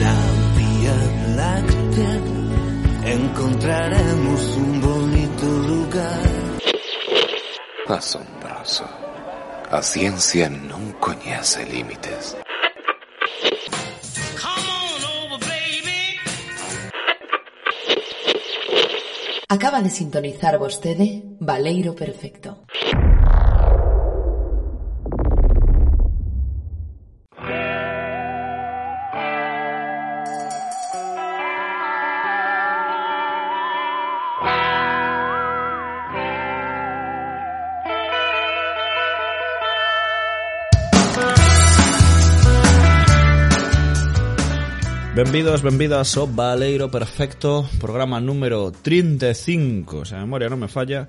La Vía Láctea encontraremos un bonito lugar. Asombroso. A ciencia non coñece límites. Acaba de sintonizar vostede Valeiro Perfecto. Benvidos, benvidas ao Baleiro Perfecto Programa número 35 Se a memoria non me falla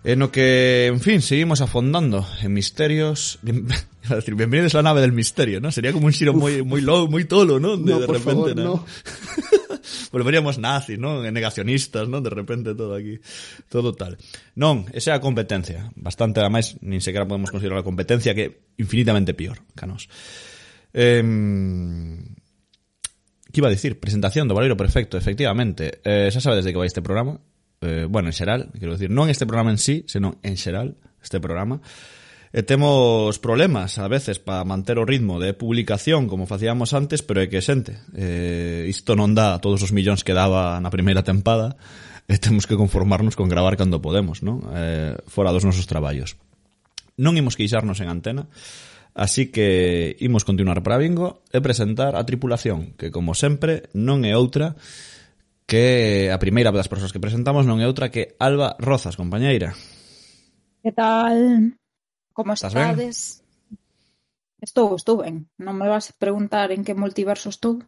En no que, en fin, seguimos afondando en misterios bien, decir, Bienvenidos a la nave del misterio, ¿no? Sería como un xiro muy, muy low, muy tolo, ¿no? De, no, de por repente, favor, ¿no? no. Volveríamos nazis, ¿no? Negacionistas, ¿no? De repente todo aquí, todo tal. Non, esa é a competencia. Bastante, además, nin sequera podemos considerar a competencia que infinitamente pior, canos. Eh, ¿Qué iba a decir? Presentación do Valeiro Perfecto, efectivamente. Eh, xa sabedes de que vai este programa. Eh, bueno, en xeral, quero dicir, non este programa en sí, senón en xeral, este programa. E temos problemas a veces para manter o ritmo de publicación como facíamos antes, pero é que xente. Eh, isto non dá todos os millóns que daba na primeira tempada e temos que conformarnos con gravar cando podemos, non? Eh, fora dos nosos traballos. Non imos queixarnos en antena, Así que imos continuar para Bingo e presentar a tripulación, que como sempre non é outra que a primeira das persoas que presentamos non é outra que Alba Rozas, compañeira. Que tal? Como estás? Ben? Estou, estou ben. Non me vas a preguntar en que multiverso estou?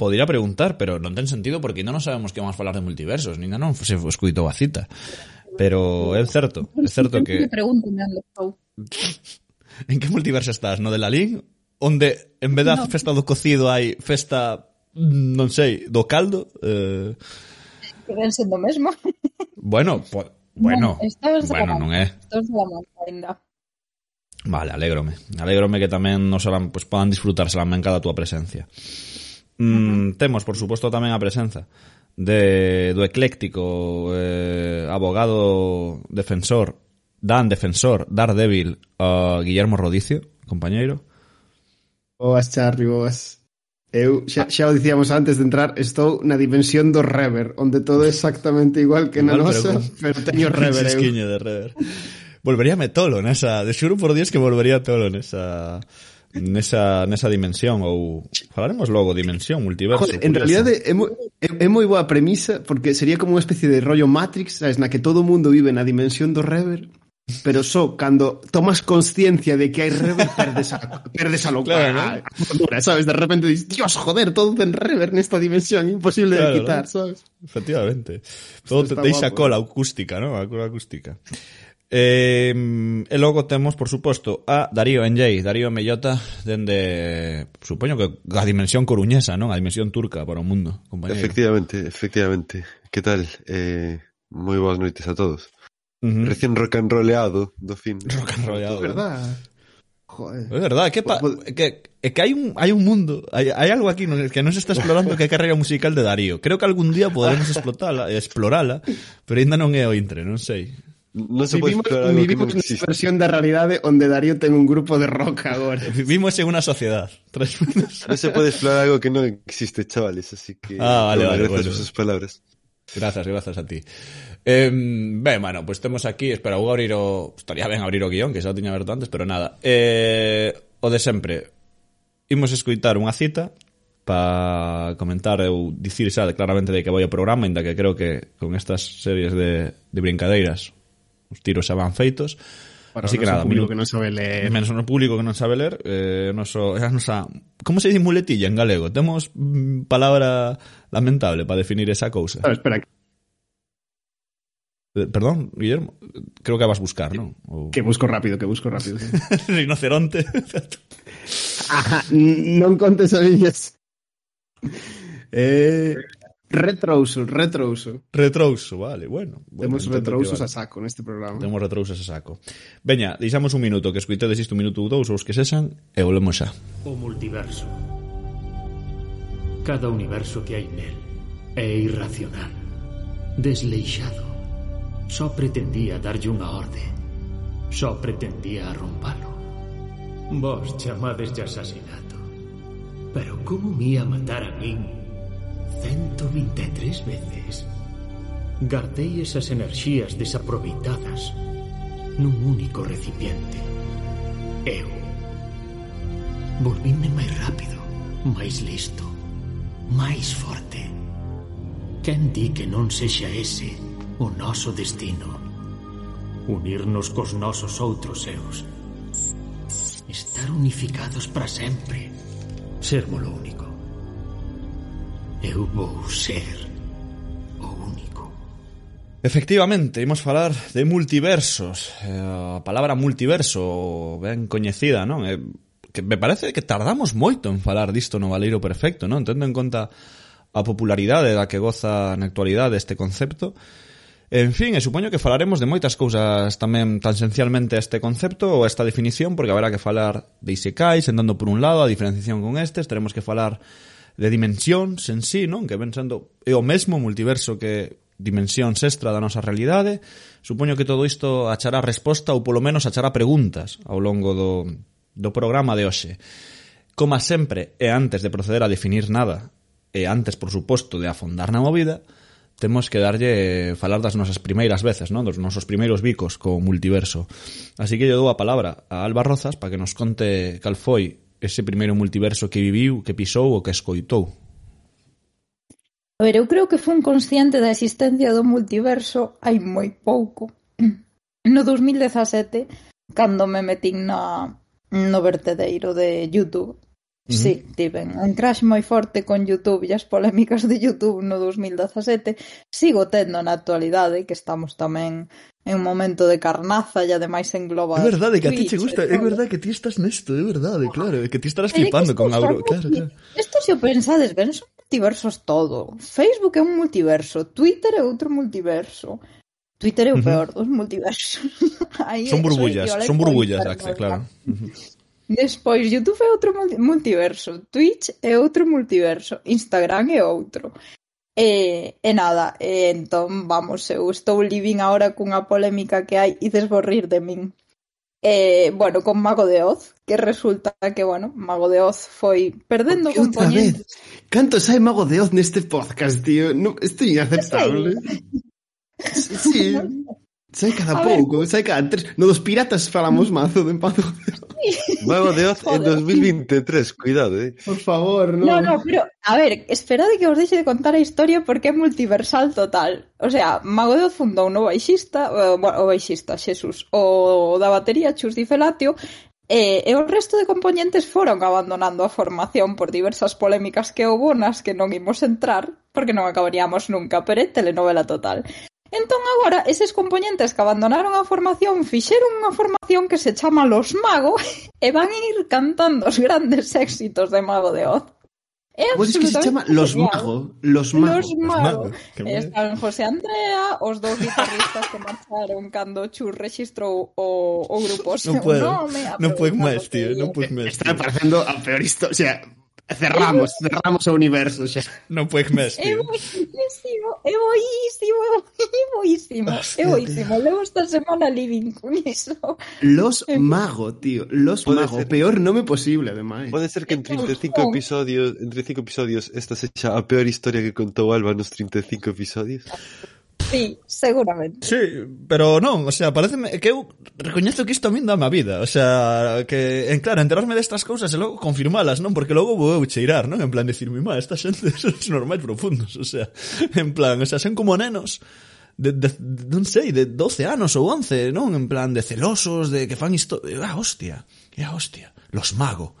Podría preguntar, pero non ten sentido porque non sabemos que vamos a falar de multiversos, nin non se escuitou a cita. Pero é certo, é certo que... Pregúntame, estou. en que multiverso estás? No de Lalín? Onde, en vez da no. festa do cocido, hai festa, non sei, do caldo? Eh... Que ven sendo mesmo. Bueno, po, bueno, no, bueno, bueno non é. Estos de la ainda. Vale, alégrome. Alégrome que tamén nos harán, pues, podan disfrutarse Salamanca da túa presencia. Mm, temos, por suposto, tamén a presenza de, do ecléctico eh, abogado defensor Dan Defensor, Daredevil, uh, Guillermo Rodicio, compañeiro. Boas, Charlie, boas. Eu xa, xa o dicíamos antes de entrar, estou na dimensión do rever, onde todo é exactamente igual que na igual, nosa, pero, pero teño rever eu. de rever. Volveríame tolo nesa, de xuro por dios que volvería tolo nesa nesa, nesa dimensión ou falaremos logo dimensión, multiverso. Joder, en realidad é, é, é moi boa premisa porque sería como unha especie de rollo Matrix, sabes, na que todo o mundo vive na dimensión do rever pero só cando tomas conciencia de que hai rever perdes a, perdes a locura, claro, ¿no? Sabes, de repente dices, Dios, joder, todo ten rever nesta dimensión, imposible claro, de quitar, ¿no? sabes? Efectivamente. Todo te deixa ¿eh? cola acústica, ¿no? A cola acústica. Eh, e logo temos, por suposto, a Darío NJ, Darío Mellota, dende, supoño que a dimensión coruñesa, non? A dimensión turca para o mundo, compañero. Efectivamente, efectivamente. Que tal? Eh, moi boas noites a todos. Recién rock and rolleado do fin. Rock and rollado. É verdad. Joder. É verdade, que, pa, Pues- que, é que hai un, hai un mundo, hai algo aquí no, que non se está explorando que é a carreira musical de Darío. Creo que algún día poderemos explotala, explorala, pero ainda non é o intre, non sei. Non se Vivimos, que non vivimos na existe. versión da realidade onde Darío ten un grupo de rock agora. Vivimos en unha sociedad. Tres Non se pode explorar algo que non existe, chavales, así que... Ah, vale, vale, Gracias bueno. por sus palabras. Gracias, gracias a ti. Eh, ben, bueno, pois pues temos aquí, espera, vou abrir o... Estaría ben abrir o guión, que xa o tiña aberto antes, pero nada. Eh, o de sempre, imos escoitar unha cita para comentar ou dicir xa claramente de que vai o programa, inda que creo que con estas series de, de brincadeiras os tiros xa van feitos. Para Así que nada, público que non sabe ler. Menos o público que non sabe ler, eh, noso, é a nosa... Como se dice muletilla en galego? Temos mm, palabra lamentable para definir esa cousa. Ah, espera, Eh, perdón, Guillermo, creo que vas a buscar, ¿no? O... Que busco rápido, que busco rápido. Rinoceronte. Ajá, non contes a miñas. Eh, retrouso, retrouso. Retrouso, vale, bueno. bueno Temos retrousos vale. a saco neste programa. Temos retrousos a saco. Veña, deixamos un minuto, que escuitedes isto un minuto ou dous, os que sesan, e volvemos xa. O multiverso. Cada universo que hai nel é irracional, desleixado Só pretendía darlle unha orde. Só pretendía arrompalo. Vos chamades de asasinato. Pero como me ia matar a min 123 veces? Gardei esas enerxías desaproveitadas nun único recipiente. Eu. Volvíme máis rápido, máis listo, máis forte. Quen di que non sexa ese o noso destino. Unirnos cos nosos outros seus. Estar unificados para sempre. Sermolo único. Eu vou ser o único. Efectivamente, imos falar de multiversos. Eh, a palabra multiverso ben coñecida, non? Eh, que me parece que tardamos moito en falar disto no Valeiro Perfecto, non? Tendo en conta a popularidade da que goza na actualidade este concepto, En fin, e supoño que falaremos de moitas cousas tamén tangencialmente a este concepto ou a esta definición, porque haberá que falar de isekais, sentando por un lado a diferenciación con estes, teremos que falar de dimensións en sí, non? Que ven sendo é o mesmo multiverso que dimensións extra da nosa realidade. Supoño que todo isto achará resposta ou polo menos achará preguntas ao longo do, do programa de hoxe. Como sempre, e antes de proceder a definir nada, e antes, por suposto, de afondar na movida, temos que darlle falar das nosas primeiras veces, non? Dos nosos primeiros bicos co multiverso. Así que lle dou a palabra a Alba Rozas para que nos conte cal foi ese primeiro multiverso que viviu, que pisou ou que escoitou. A ver, eu creo que fun consciente da existencia do multiverso hai moi pouco. No 2017, cando me metín na, no vertedeiro de YouTube, Uh -huh. Tiven un crash moi forte con YouTube e as polémicas de YouTube no 2017 sigo tendo na actualidade que estamos tamén en un momento de carnaza e ademais engloba É verdade que a ti che gusta, é todo. verdade que ti estás nesto, é verdade, oh. claro, que ti estarás flipando con algo, claro, claro. Isto se o pensades ben, son multiversos todo. Facebook é un multiverso, Twitter é outro multiverso. Twitter é o peor uh -huh. dos multiversos. Aí son burbullas, son burbullas, Axel, claro. Uh -huh. Despois Youtube é outro multiverso, Twitch é outro multiverso, Instagram é outro. E, e nada, e entón, vamos, eu estou living agora cunha polémica que hai e desborrir de min. Eh, bueno, con Mago de Oz, que resulta que, bueno, Mago de Oz foi perdendo que componentes. Vez? Cantos hai Mago de Oz neste podcast, tío? No, isto é inaceptable. Sí. sí. Sai cada a pouco, sai cada tres. No dos piratas falamos mazo de empado. Mago de Oz en 2023, cuidado, eh. Por favor, no. No, no, pero, a ver, esperade que os deixe de contar a historia porque é multiversal total. O sea, Mago de Oz fundou un novo baixista, o, o baixista, Xesús, o da batería Chus Di Felatio, E, e o resto de componentes foron abandonando a formación por diversas polémicas que houbo nas que non imos entrar, porque non acabaríamos nunca, pero é telenovela total. Entón agora eses compoñentes que abandonaron a formación fixeron unha formación que se chama Los Mago e van a ir cantando os grandes éxitos de Mago de Oz. É Vos que se chama Los Mago, Los Mago. Los Mago. Los mago. Están José Andrea, os dous guitarristas que marcharon cando Chur registrou o, o grupo. Non puedo, non puedo máis, tío, non puedo máis. Está parecendo a peor historia, o sea, cerramos, cerramos o universo xa. Non puedo máis, É tío. boísimo, é boísimo, é boísimo, é boísimo. Levo esta semana living con iso. Los Mago, tío. Los Puede Mago. ser. Peor nome posible, ademais. Pode ser que en 35 Oh. episodios, en 35 episodios, esta sexa a peor historia que contou Alba nos 35 episodios. Sí, seguramente. Sí, pero non, o sea, pareceme que eu recoñezo que isto a min dame a vida, o sea, que, en claro, enterarme destas cousas e logo confirmalas, non? Porque logo vou eu cheirar, non? En plan, dicirme, má, esta xente son normais profundos, o sea, en plan, o sea, son como nenos, de, de, non sei, de 12 anos ou 11, non? En plan, de celosos, de que fan isto... Ah, hostia, ah, hostia, los mago.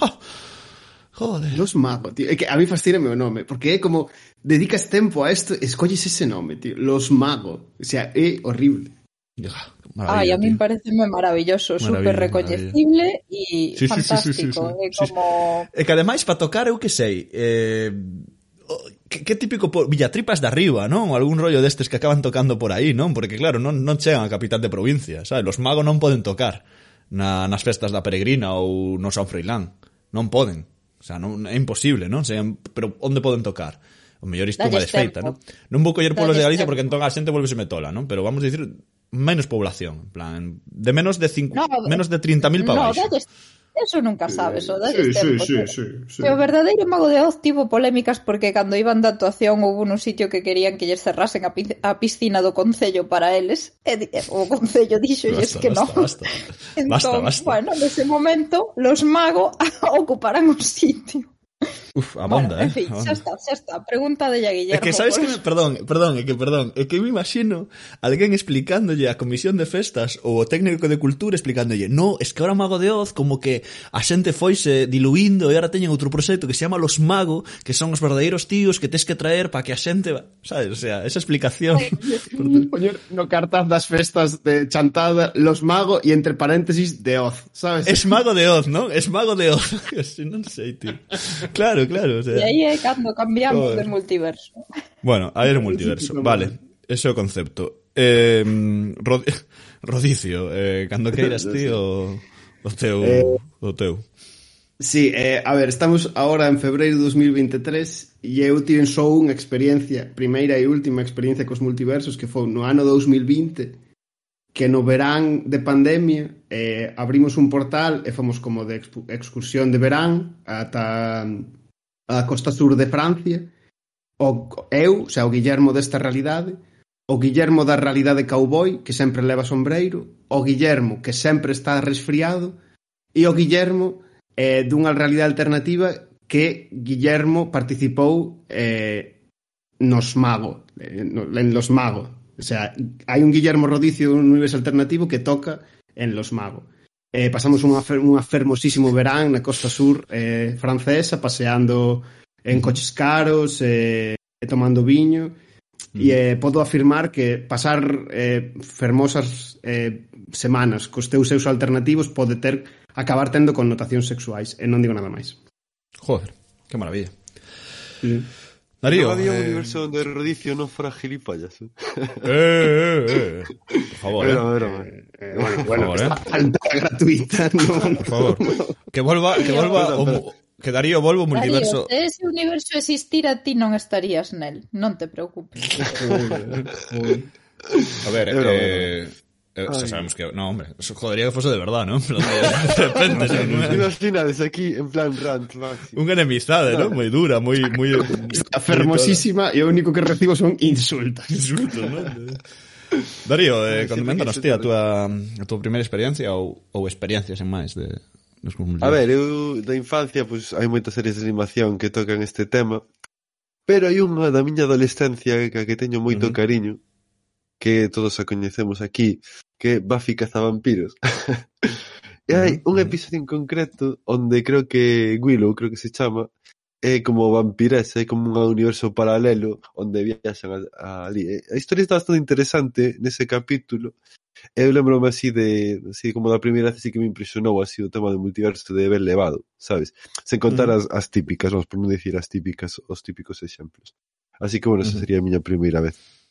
Oh, joder. Los mago, tío. É que a mí fascina o nome, porque é como dedicas tempo a isto, escolles ese nome, tío, Los Mago. O sea, é horrible. Ay, a mí me parece maravilloso, super recoñecible e sí, fantástico. Sí, sí, sí, sí, sí. Eh, como... E que ademais, para tocar, eu que sei, eh, que, que típico por Villatripas de arriba, non? Algún rollo destes que acaban tocando por aí, non? Porque claro, non, non chegan a capital de provincia, sabes? Los magos non poden tocar na, nas festas da peregrina ou no San Froilán. Non poden. O sea, non, é imposible, non? Sean, pero onde poden tocar? O mellor isto má desfeita, non? Non vou coller polos de Galicia porque entón a xente volvese metola, non? Pero vamos a dicir menos población, en plan, de menos de cinco, no, menos de 30.000 para baixo. No, Eso nunca sabes, o das sí, sí, sí, sí, sí. O verdadeiro Mago de Oz tivo polémicas porque cando iban da actuación houve un sitio que querían que lles cerrasen a, a piscina do Concello para eles e, e o Concello dixolles que non. Basta, entón, basta, basta. bueno, nese momento los magos ocuparán o sitio. Uf, a banda, bueno, en eh. fin, eh. Xa está, xa está. Pregunta de Guillermo. É que sabes por... que, me, perdón, perdón, é que perdón, é que me imagino alguén explicándolle a comisión de festas ou o técnico de cultura explicándolle, "No, es que ahora Mago de Oz como que a xente foise diluindo e agora teñen outro proxecto que se chama Los Mago, que son os verdadeiros tíos que tes que traer para que a xente, va... sabes, o sea, esa explicación. Poñer no cartaz das festas de chantada Los Mago e entre paréntesis de Oz, sabes? Es Mago de Oz, ¿no? Es Mago de Oz. non sei, tío. Claro, claro, claro. O sea. E aí é cando cambiamos Joder. de multiverso. Bueno, aí es multiverso. Vale, ese é o concepto. Eh, rod rodicio, eh, cando queiras ti o, o teu... Eh, o teu. Sí, eh, a ver, estamos ahora en febreiro de 2023 e eu tiven só unha experiencia, primeira e última experiencia cos multiversos que foi no ano 2020 que no verán de pandemia eh, abrimos un portal e fomos como de excursión de verán ata a costa sur de Francia, o eu, o sea, o Guillermo desta realidade, o Guillermo da realidade cowboy, que sempre leva sombreiro, o Guillermo, que sempre está resfriado, e o Guillermo eh, dunha realidade alternativa que Guillermo participou eh, nos mago, eh, en los mago. O sea, hai un Guillermo Rodicio dun universo alternativo que toca en los mago. Eh, pasamos unha, unha fermosísimo verán na costa sur eh, francesa, paseando en coches caros, eh, tomando viño, e eh, podo afirmar que pasar eh, fermosas eh, semanas cos teus seus alternativos pode ter acabar tendo connotacións sexuais, e non digo nada máis. Joder, que maravilla. Sí. Darío. No había universo donde Rodicio no fuera gilipollas. ¿eh? Eh, eh, eh, eh. Por favor. Eh. eh. Bueno, bueno, por falta gratuita. No, por favor. Que vuelva, que vuelva. Que Darío vuelva un multiverso. Darío, ese universo existir a ti non estarías en él. No te preocupes. a ver, eh, Eh, o sea, sabemos que. No, hombre, eso jodería que fuese de verdad, ¿no? De repente. sí, ¿no? Imagina desde aquí, en plan rant máximo. Una enemistad, ¿eh? ¿no? Muy dura, muy. muy Fermosísima y lo único que recibo son insultos. Insultos, ¿no? Darío, eh, contámonos, tía, a túa, a túa primeira experiencia ou, ou experiencias en máis de, dos. A ver, eu da infancia, pois, hai moitas series de animación que tocan este tema, pero hai unha da miña adolescencia que, que teño moito uh -huh. cariño, que todos a coñecemos aquí, que é Buffy cazavampiros. e hai un episodio en concreto onde creo que Willow, creo que se chama, é como vampiresa, é como un universo paralelo onde viaxan a, a, ali. A historia está bastante interesante nese capítulo. Eu lembro-me así de, así como da primeira vez así que me impresionou así o tema do multiverso de ver levado, sabes? Sen contar as, as típicas, vamos por non dicir as típicas, os típicos exemplos. Así que, bueno, esa sería a miña primeira vez.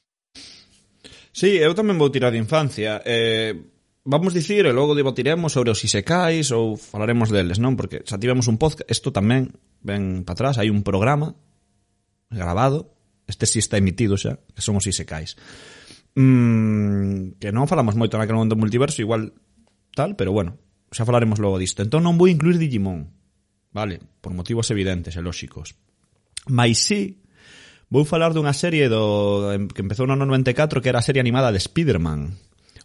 Sí, eu tamén vou tirar de infancia. Eh, vamos dicir e logo debatiremos sobre os isekais ou falaremos deles, non? Porque xa tivemos un podcast, isto tamén ven para atrás, hai un programa grabado, este si sí está emitido xa, que son os isekais. Mm, que non falamos moito naquele momento multiverso, igual tal, pero bueno, xa falaremos logo disto. Entón non vou incluir Digimon, vale, por motivos evidentes e lóxicos. Mais sí Vou falar dunha serie do que empezou no 94 que era a serie animada de Spider-Man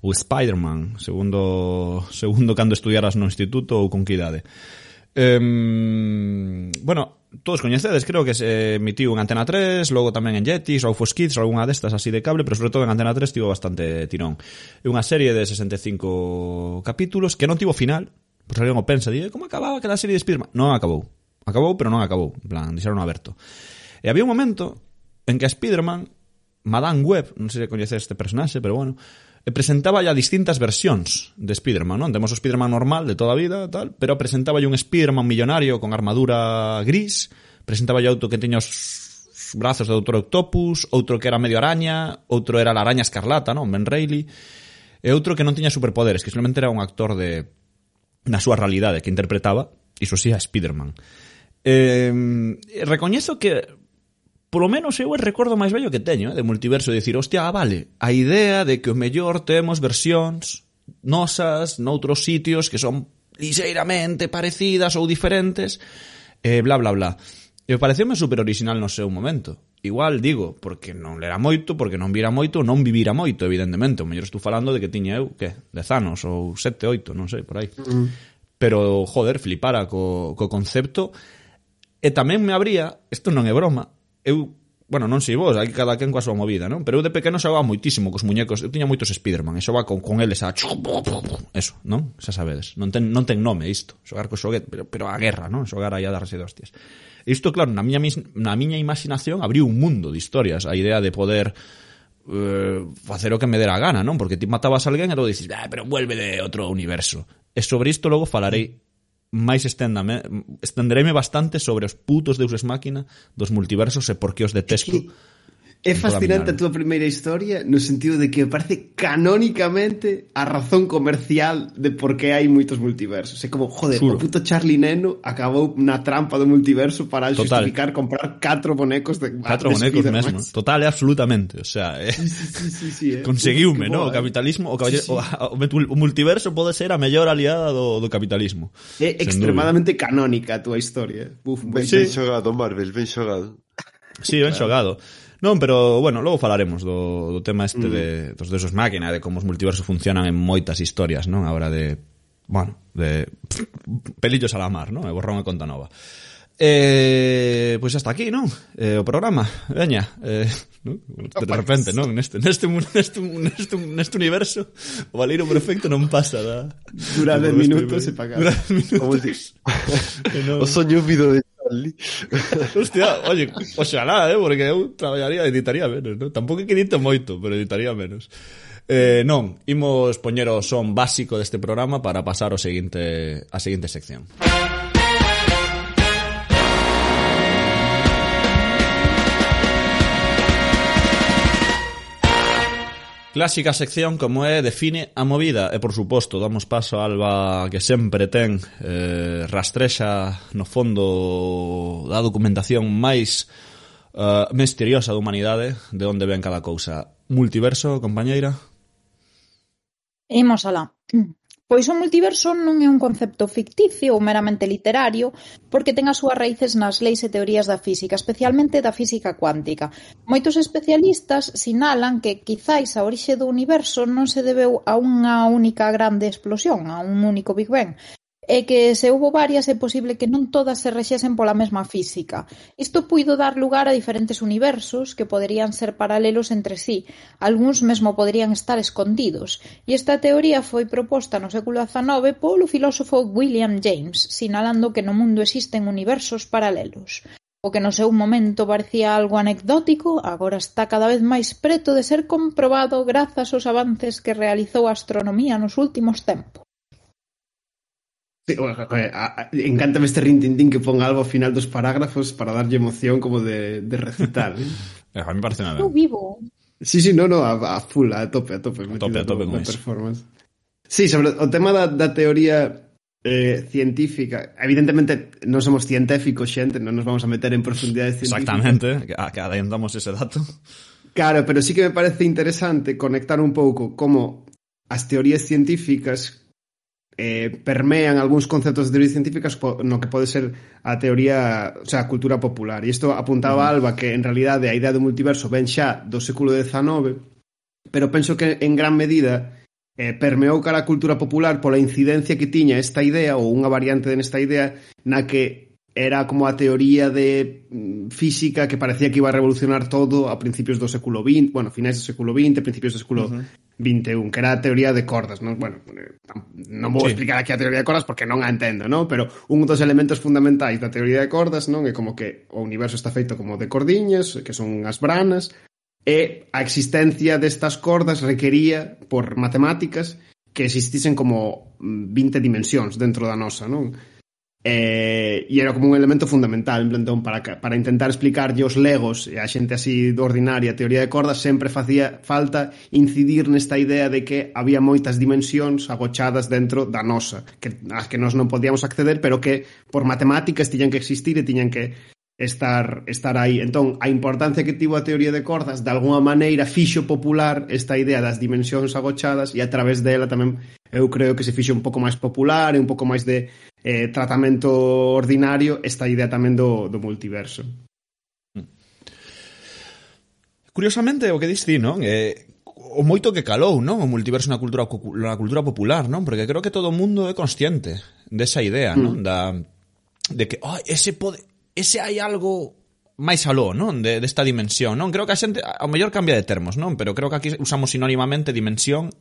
ou Spiderman, segundo segundo cando estudiaras no instituto ou con que idade. Um, bueno, todos coñecedes, creo que se emitiu en Antena 3, logo tamén en Jetix ou Fox Kids, ou algunha destas así de cable, pero sobre todo en Antena 3 tivo bastante tirón. É unha serie de 65 capítulos que non tivo final, pois alguén o pensa, di, eh, como acababa aquela serie de Spiderman? Non acabou. Acabou, pero non acabou, en plan, deixaron aberto. E había un momento en que a Spiderman, Madame Web, non sei se coñeces este personaxe, pero bueno, eh, presentaba ya distintas versións de Spiderman, non? Temos o Spiderman normal de toda a vida, tal, pero presentaba un Spiderman millonario con armadura gris, presentaba outro que teña os brazos de Doutor Octopus, outro que era medio araña, outro era la araña escarlata, non? Ben Reilly, e outro que non tiña superpoderes, que simplemente era un actor de na súa realidade que interpretaba, iso sí, a Spiderman. Eh, recoñezo que polo menos eu é recordo máis bello que teño eh, de multiverso, de dicir, hostia, vale, a idea de que o mellor temos versións nosas noutros sitios que son lixeiramente parecidas ou diferentes, e eh, bla, bla, bla. E pareceume super original no seu momento. Igual digo, porque non lera moito, porque non vira moito, non vivira moito, evidentemente. O mellor estou falando de que tiña eu, que, dez anos, ou sete, oito, non sei, por aí. Mm. Pero, joder, flipara co, co concepto. E tamén me abría, isto non é broma, eu bueno, non sei vos, hai cada quen coa súa movida, non? Pero eu de pequeno xogaba moitísimo cos muñecos, eu tiña moitos Spiderman, e xogaba con, con eles a... Eso, non? Xa sabedes, non ten, non ten nome isto, xogar co xoguete, pero, pero a guerra, non? Xogar aí a darse de hostias. E isto, claro, na miña, na miña imaginación abriu un mundo de historias, a idea de poder eh, facer o que me dera a gana, non? Porque ti matabas a alguén e logo dices, ah, pero vuelve de outro universo. E sobre isto logo falarei máis esténdame, estendereime bastante sobre os putos deuses máquina dos multiversos e por que os detesto. Que É fascinante a túa primeira historia no sentido de que parece canónicamente a razón comercial de por que hai moitos multiversos. É como, joder, Juro. o puto Charlie Neno acabou na trampa do multiverso para Total. justificar comprar catro bonecos de Catro de bonecos mesmo. Total, eh, absolutamente. O sea, eh, sí, sí, sí, sí, eh. conseguiume, no? Boa, o eh. capitalismo, o, caballero, sí, sí. O, o, o multiverso pode ser a mellor aliada do, do capitalismo. É extremadamente canónica a túa historia. Eh. Uf, ben, sí. ben xogado, Marvel, ben xogado. Sí, ben claro. xogado. Non, pero, bueno, logo falaremos do, do tema este mm. de, dos desos máquina, de como os multiversos funcionan en moitas historias, non? A hora de, bueno, de pff, pelillos a la mar, non? E borrón e conta nova. Eh, pois pues hasta aquí, non? Eh, o programa, veña eh, non? De repente, non? Neste, neste, neste, neste, neste universo O valeiro perfecto non pasa da... Dura 10 minutos e pagado Dura 10 minutos Como o soño vido de Hostia, oye, oxalá, eh, porque eu traballaría, editaría menos, ¿no? Tampouco que edito moito, pero editaría menos. Eh, non, imos poñer o son básico deste programa para pasar o seguinte, a seguinte sección. Música Clásica sección como é define a movida e por suposto damos paso a Alba que sempre ten eh, rastrexa no fondo da documentación máis eh, misteriosa da humanidade de onde ven cada cousa. Multiverso, compañeira? Imos alá. Pois o multiverso non é un concepto ficticio ou meramente literario, porque ten as súas raíces nas leis e teorías da física, especialmente da física cuántica. Moitos especialistas sinalan que quizáis a orixe do universo non se debeu a unha única grande explosión, a un único Big Bang, é que se houbo varias é posible que non todas se rexesen pola mesma física. Isto puido dar lugar a diferentes universos que poderían ser paralelos entre sí, algúns mesmo poderían estar escondidos, e esta teoría foi proposta no século XIX polo filósofo William James, sinalando que no mundo existen universos paralelos. O que no seu momento parecía algo anecdótico, agora está cada vez máis preto de ser comprobado grazas aos avances que realizou a astronomía nos últimos tempos. Encántame este rintintín que ponga algo ao final dos parágrafos para darlle emoción como de, de recital. ¿eh? a mí me parece nada. Estou vivo. Sí, sí, no, no, a, a full, a tope, a tope. A tope, a tope con performance. Sí, sobre o tema da, da teoría eh, científica. Evidentemente, non somos científicos, xente, non nos vamos a meter en profundidades científicas. Exactamente, adendamos ese dato. Claro, pero sí que me parece interesante conectar un pouco como as teorías científicas eh, permean algúns conceptos de teorías científicas no que pode ser a teoría, o sea, a cultura popular. E isto apuntaba uh -huh. Alba que en realidade a idea do multiverso ven xa do século XIX, pero penso que en gran medida eh, permeou cara a cultura popular pola incidencia que tiña esta idea ou unha variante nesta idea na que era como a teoría de mm, física que parecía que iba a revolucionar todo a principios do século XX, bueno, finais do século XX, principios do século uh -huh. XXI, que era a teoría de cordas, non? Bueno, eh, non vou sí. explicar aquí a teoría de cordas porque non a entendo, non? Pero un dos elementos fundamentais da teoría de cordas, non? É como que o universo está feito como de cordiñas, que son as branas, e a existencia destas cordas requería, por matemáticas, que existisen como mm, 20 dimensións dentro da nosa, non? Eh, e era como un elemento fundamental, en plantón, para, para intentar explicarlle os legos e a xente así do ordinaria teoría de cordas sempre facía falta incidir nesta idea de que había moitas dimensións agochadas dentro da nosa, que, as que nós non podíamos acceder, pero que por matemáticas tiñan que existir e tiñan que estar estar aí. Entón, a importancia que tivo a teoría de cordas, de algunha maneira fixo popular esta idea das dimensións agochadas e a través dela tamén eu creo que se fixo un pouco máis popular e un pouco máis de eh, tratamento ordinario esta idea tamén do, do multiverso. Hmm. Curiosamente, o que dis ti, non? Eh, o moito que calou, non? O multiverso na cultura, na cultura popular, non? Porque creo que todo o mundo é consciente desa idea, non? Mm. Da, de que, oh, ese pode ese hai algo máis aló, non? De, desta dimensión, non? Creo que a xente, ao mellor cambia de termos, non? Pero creo que aquí usamos sinónimamente dimensión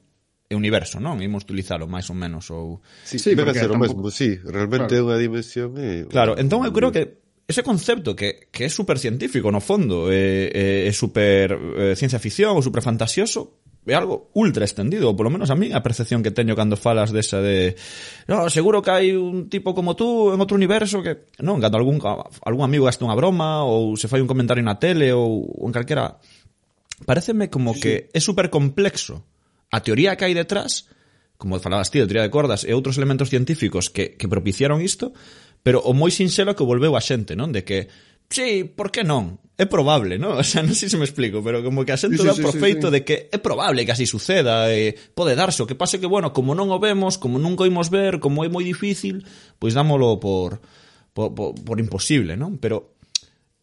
e universo, non? Imos utilizalo máis ou menos ou Sí, sí debe ser o mesmo, sí, realmente é claro. unha dimensión e... Claro, entón eu creo que ese concepto que, que é super científico no fondo, é, é, é super é, ciencia ficción ou super fantasioso, é algo ultra extendido, ou polo menos a mí a percepción que teño cando falas desa de no, seguro que hai un tipo como tú en outro universo que, non, cando algún, algún amigo gaste unha broma ou se fai un comentario na tele ou, ou en calquera pareceme como sí. que é super complexo a teoría que hai detrás como falabas ti, a teoría de cordas e outros elementos científicos que, que propiciaron isto pero o moi sinxelo que volveu a xente, non? De que sí, por que non? É probable, non? O sea, non sei se me explico, pero como que a xente sí, sí, dá sí, por sí, feito sí, de que é probable que así suceda, e pode darse, o que pase que, bueno, como non o vemos, como nunca o imos ver, como é moi difícil, pois dámolo por, por, por, por imposible, non? Pero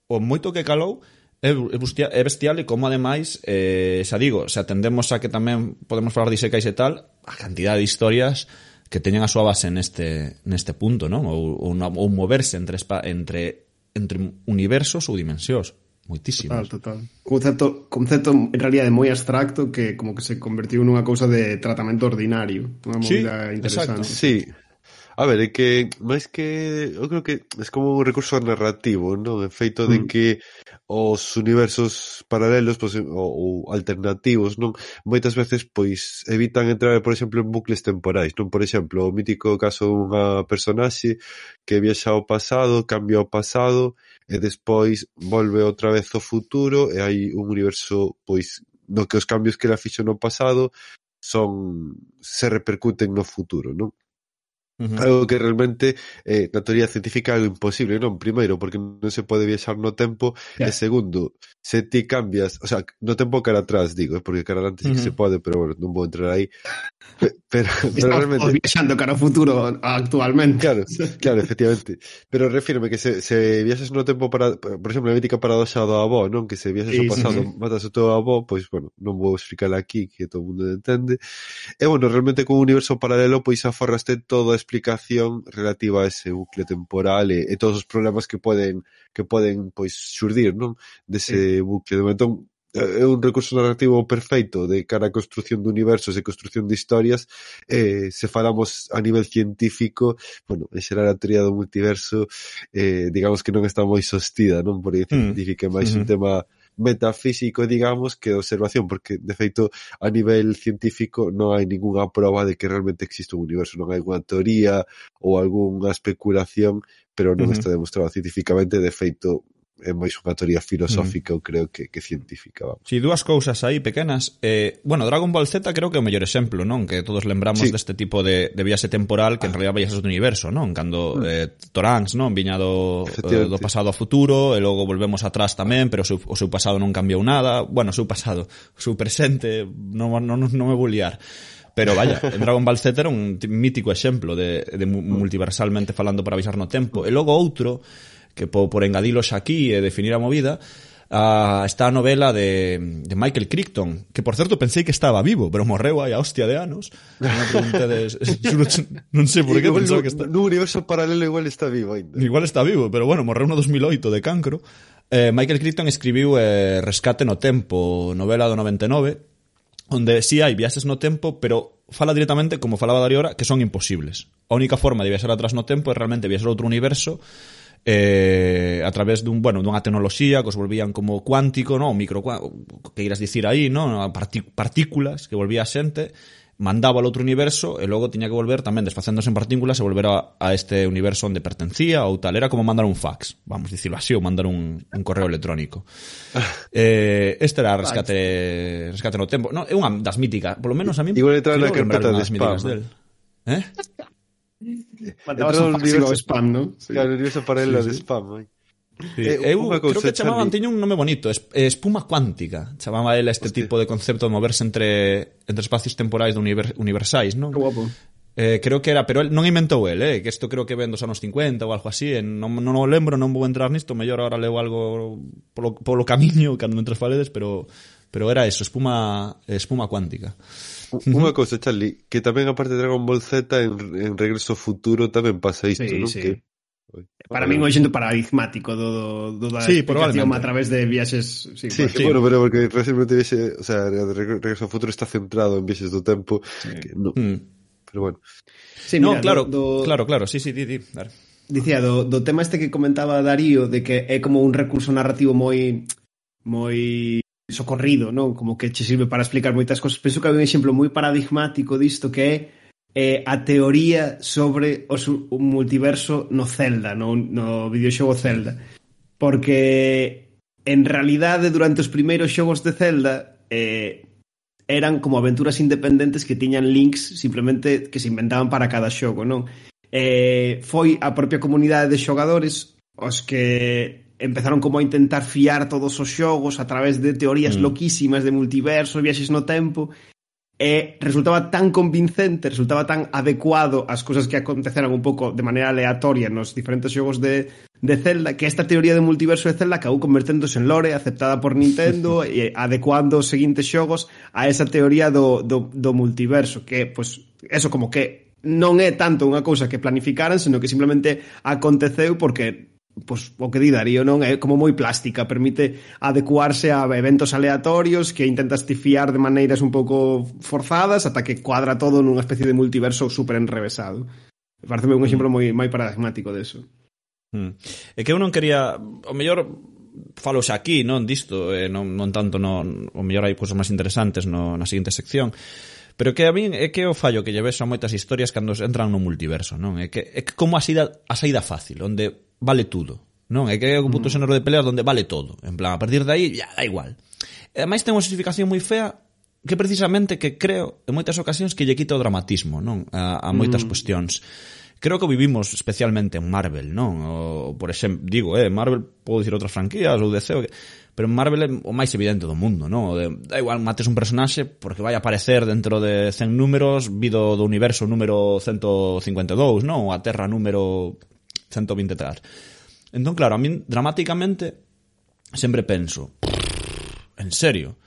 o moito que calou é bestial, é bestial e como ademais, eh, xa digo, se atendemos a que tamén podemos falar de disecais e tal, a cantidad de historias que teñen a súa base neste, neste punto, non? Ou, ou, ou moverse entre, entre entre universos ou dimensións moitísimas. Total, total. Concepto, concepto en realidad moi abstracto que como que se convertiu nunha cousa de tratamento ordinario, unha sí, interesante. Exacto. Sí. A ver, é que máis que eu creo que é como un recurso narrativo, non? O feito de mm. que os universos paralelos pois, ou, ou alternativos, non? Moitas veces pois evitan entrar, por exemplo, en bucles temporais, non? Por exemplo, o mítico caso dunha personaxe que viaxa ao pasado, cambia ao pasado e despois volve outra vez ao futuro e hai un universo pois no que os cambios que ela fixo no pasado son se repercuten no futuro, non? Uh -huh. Algo que realmente eh, na teoría científica é algo imposible, non? Primeiro, porque non se pode viaxar no tempo, yeah. e segundo, se ti cambias, o sea, no tempo cara atrás, digo, porque cara adelante uh -huh. se pode, pero bueno, non vou entrar aí. Pero, pero realmente... viaxando cara ao futuro actualmente. Claro, claro, efectivamente. Pero refírme que se, se viaxas no tempo para, por exemplo, a mítica paradoxa do avó, non? Que se viaxas sí, ao pasado, sí, sí. matas o teu avó, pois, bueno, non vou explicar aquí, que todo o mundo entende. E, bueno, realmente con un universo paralelo, pois aforraste toda a explicación relativa a ese bucle temporal e, e todos os problemas que poden que poden pois xurdir, non? Dese sí. bucle. De entón, é un recurso narrativo perfeito de cara a construción de universos e construción de historias eh, se falamos a nivel científico bueno, en xeral a teoría do multiverso eh, digamos que non está moi sostida non por mm. científica é máis mm -hmm. un tema metafísico, digamos, que observación, porque de feito a nivel científico non hai ningunha prova de que realmente existe un universo, non hai unha teoría ou algunha especulación, pero non uh -huh. está demostrado científicamente, de feito é máis unha teoría filosófica, mm. eu creo que, que científica, vamos. Si, sí, dúas cousas aí pequenas. Eh, bueno, Dragon Ball Z creo que é o mellor exemplo, non? Que todos lembramos sí. deste tipo de, de viaxe temporal que en ah. realidad viaxes do universo, non? Cando mm. eh, Toranks, non? Viña do, eh, do pasado ao futuro e logo volvemos atrás tamén, pero o seu, o seu pasado non cambiou nada. Bueno, o seu pasado, o seu presente, non, non, non, me vou liar. Pero vaya, Dragon Ball Z era un mítico exemplo de, de multiversalmente falando para avisar no tempo. E logo outro que por, por engadilos aquí e definir a movida, a, está a novela de, de Michael Crichton, que por certo pensei que estaba vivo, pero morreu aí a hostia de anos. Non preguntedes, non, non sei por que pensaba que está... No universo paralelo igual está vivo ainda. Igual está vivo, pero bueno, morreu no 2008 de cancro. Eh, Michael Crichton escribiu eh, Rescate no tempo, novela do 99, onde si sí hai viaxes no tempo, pero fala directamente, como falaba Darío Ora, que son imposibles. A única forma de viaxar atrás no tempo é realmente viaxar a outro universo eh, a través dun, bueno, dunha tecnoloxía que os volvían como cuántico, no? micro, que irás dicir aí, no? Parti, partículas que volvía a xente, mandaba ao outro universo e logo tiña que volver tamén desfacéndose en partículas e volver a, a este universo onde pertencía ou tal, era como mandar un fax, vamos dicirlo así, ou mandar un, un correo electrónico. eh, este era rescate, rescate no tempo. No, é unha das míticas, polo menos a mí. Igual entra na carpeta de spam. Del. Eh? Mandabas un fax spam, non? Sí. Claro, universo paralelo sí, sí. de spam, aí. Sí. Eh, eh eu creo que chamaban, tiña un nome bonito Espuma cuántica Chamaba ela este Hostia. tipo de concepto de moverse entre Entre espacios temporais de univers, universais non? Qué guapo Eh, creo que era, pero el non inventou el, eh, que isto creo que ven dos anos 50 ou algo así, eh, non, non o lembro, non vou entrar nisto, mellor agora leo algo polo, polo camiño cando entras paredes, pero pero era eso, espuma espuma cuántica. Unha cousa, Charlie, que tamén a parte de Dragon Ball Z en, en Regreso ao Futuro tamén pasa isto, sí, non? Sí. Que... Para mí é un exemplo paradigmático do, do, do da sí, explicación a través de viaxes sí, sí, sí, bueno, pero porque recientemente viaxe, o sea, Regreso ao Futuro está centrado en viaxes do tempo sí. que no, mm. pero bueno sí, mira, no, claro, do, do... claro, claro, sí, sí, di, di, dale. Dicía, do, do tema este que comentaba Darío de que é como un recurso narrativo moi moi socorrido, non? Como que che sirve para explicar moitas cosas. Penso que hai un exemplo moi paradigmático disto que é eh, a teoría sobre o, o multiverso no Zelda, no, no videoxogo Zelda. Porque en realidade durante os primeiros xogos de Zelda eh, eran como aventuras independentes que tiñan links simplemente que se inventaban para cada xogo, non? Eh, foi a propia comunidade de xogadores os que empezaron como a intentar fiar todos os xogos a través de teorías mm. loquísimas de multiverso, viaxes no tempo, e resultaba tan convincente, resultaba tan adecuado ás cousas que aconteceran un pouco de maneira aleatoria nos diferentes xogos de, de Zelda, que esta teoría de multiverso de Zelda acabou converténdose en lore aceptada por Nintendo e adecuando os seguintes xogos a esa teoría do, do, do multiverso, que, pois, pues, eso como que non é tanto unha cousa que planificaran, senón que simplemente aconteceu porque pois, o que di Darío, non? É como moi plástica, permite adecuarse a eventos aleatorios que intentas tifiar de maneiras un pouco forzadas ata que cuadra todo nunha especie de multiverso super enrevesado. Pareceme un mm. exemplo moi, moi paradigmático deso. Mm. É que eu non quería... O mellor falo xa aquí, non disto, eh, non, non tanto, non, o mellor hai cousas máis interesantes no, na seguinte sección, Pero que a min é que o fallo que lleves a moitas historias cando entran no multiverso, non? É que, é que como a saída, a saída fácil, onde vale tudo, non? É que é un punto mm. xénero de peleas onde vale todo. En plan, a partir de aí, ya, da igual. E ademais ten unha justificación moi fea que precisamente que creo en moitas ocasións que lle quita o dramatismo, non? A, a moitas mm. cuestións creo que vivimos especialmente en Marvel, non? O, por exemplo, digo, eh, Marvel podo dicir outras franquías ou DC, que pero en Marvel é o máis evidente do mundo, non? De, da igual mates un personaxe porque vai aparecer dentro de 100 números vido do universo número 152, non? A Terra número 123. Entón, claro, a min dramáticamente sempre penso, en serio,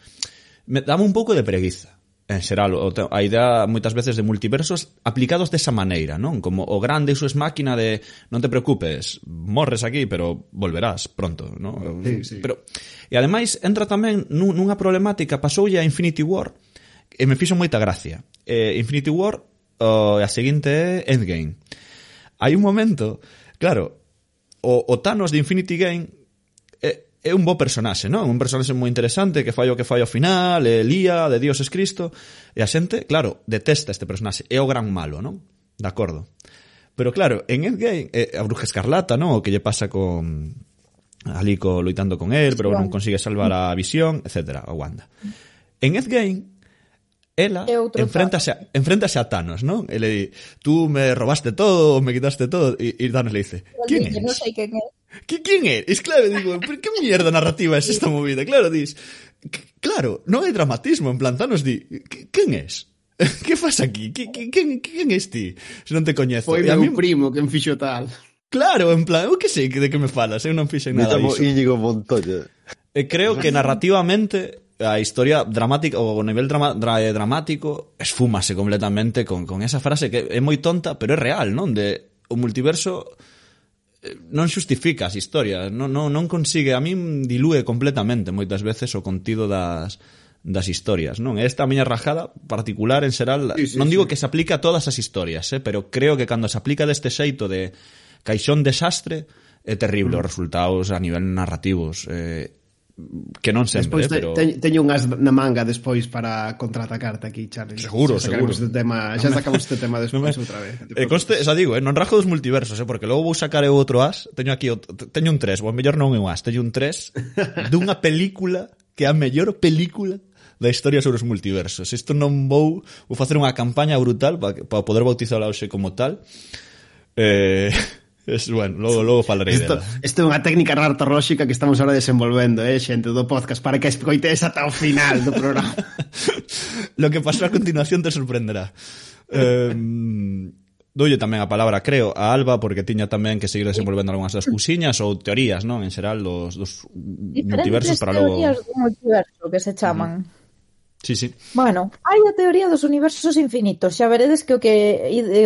me dame un pouco de preguiza en xeral, a idea moitas veces de multiversos aplicados desa maneira, non? Como o grande e es máquina de non te preocupes, morres aquí, pero volverás pronto, non? Sí, sí. Pero, e ademais entra tamén nunha problemática, pasoulle a Infinity War, e me fixo moita gracia. Eh, Infinity War, o, a seguinte é Endgame. Hai un momento, claro, o, o Thanos de Infinity Game é un bo personaxe, non? Un personaxe moi interesante que fai o que fai ao final, é lía, de Dios es Cristo, e a xente, claro, detesta este personaxe, é o gran malo, non? De acordo. Pero claro, en Endgame, é a Bruja Escarlata, non? O que lle pasa con ali co, loitando con él, pero non consigue salvar a Visión, etc. a Wanda. En Endgame, ela enfréntase a, enfréntase a Thanos, non? E le di, tú me robaste todo, me quitaste todo, e, e Thanos le dice, ¿quién eres? No sei quen é. Que quen é? Es claro, digo, pero que mierda narrativa es esta movida? Claro, dis, claro, non hai dramatismo, en plan, Thanos di, quen es? que faz aquí? Quen es ti? Se non te coñezo. Foi meu mí... primo que en fixo tal. Claro, en plan, eu que sei de que me falas, eu non fixen nada disso. Me Íñigo Montoya. E creo que narrativamente a historia dramática o nivel drama, dra, eh, dramático esfúmase completamente con, con esa frase que é moi tonta, pero é real, non? De o multiverso non xustifica as historias, non, non, non consigue, a min dilúe completamente moitas veces o contido das, das historias, non? Esta miña rajada particular en xeral, sí, sí, non digo sí. que se aplica a todas as historias, eh, pero creo que cando se aplica deste xeito de caixón desastre, é terrible mm. os resultados a nivel narrativos. Eh, que non sempre, despois te, pero... Te, teño unhas na manga despois para contraatacarte aquí, Charlie. Seguro, xa seguro. Este tema, xa sacamos este tema despois me... outra vez. E eh, coste, xa digo, eh, non rajo dos multiversos, eh, porque logo vou sacar eu outro as, teño aquí, outro, teño un 3, ou mellor non é un as, teño un 3 dunha película que é a mellor película da historia sobre os multiversos. Isto non vou, vou facer unha campaña brutal para pa poder bautizarla hoxe como tal. Eh, Es, bueno, logo, logo falarei isto, dela. Isto é unha técnica narratolóxica que estamos agora desenvolvendo, eh, xente do podcast, para que escoites ata o final do programa. Lo que pasará a continuación te sorprenderá. Eh, doulle tamén a palabra, creo, a Alba, porque tiña tamén que seguir desenvolvendo algunhas das cousiñas ou teorías, non? En xeral, dos, dos multiversos para logo... teorías do multiverso que se chaman. Sí, sí. Bueno, hai a teoría dos universos infinitos. Xa veredes que o que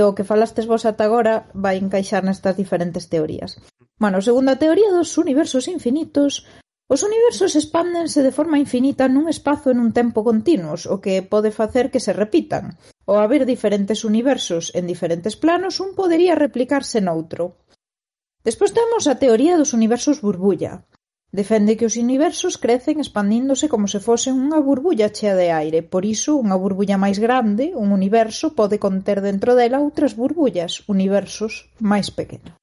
o que falastes vos ata agora vai encaixar nestas diferentes teorías. Bueno, segundo a teoría dos universos infinitos, os universos expándense de forma infinita nun espazo e nun tempo continuos, o que pode facer que se repitan. Ao haber diferentes universos en diferentes planos, un podería replicarse noutro. Despois temos a teoría dos universos burbulla. Defende que os universos crecen expandíndose como se fosen unha burbulla chea de aire, por iso unha burbulla máis grande, un universo, pode conter dentro dela outras burbullas, universos máis pequenos.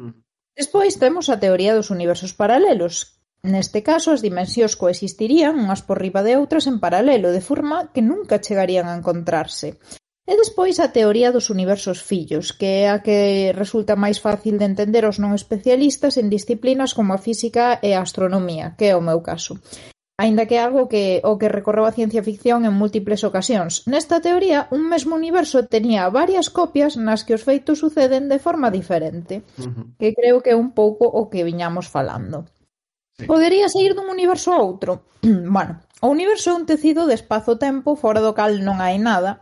Mm. Despois temos a teoría dos universos paralelos. Neste caso, as dimensións coexistirían unhas por riba de outras en paralelo, de forma que nunca chegarían a encontrarse. E despois a teoría dos universos fillos, que é a que resulta máis fácil de entender aos non especialistas en disciplinas como a física e a astronomía, que é o meu caso. Aínda que é algo que o que recorreu a ciencia ficción en múltiples ocasións. Nesta teoría, un mesmo universo tenía varias copias nas que os feitos suceden de forma diferente, que creo que é un pouco o que viñamos falando. Podería sair dun universo a outro. bueno, o universo é un tecido de espazo-tempo fora do cal non hai nada,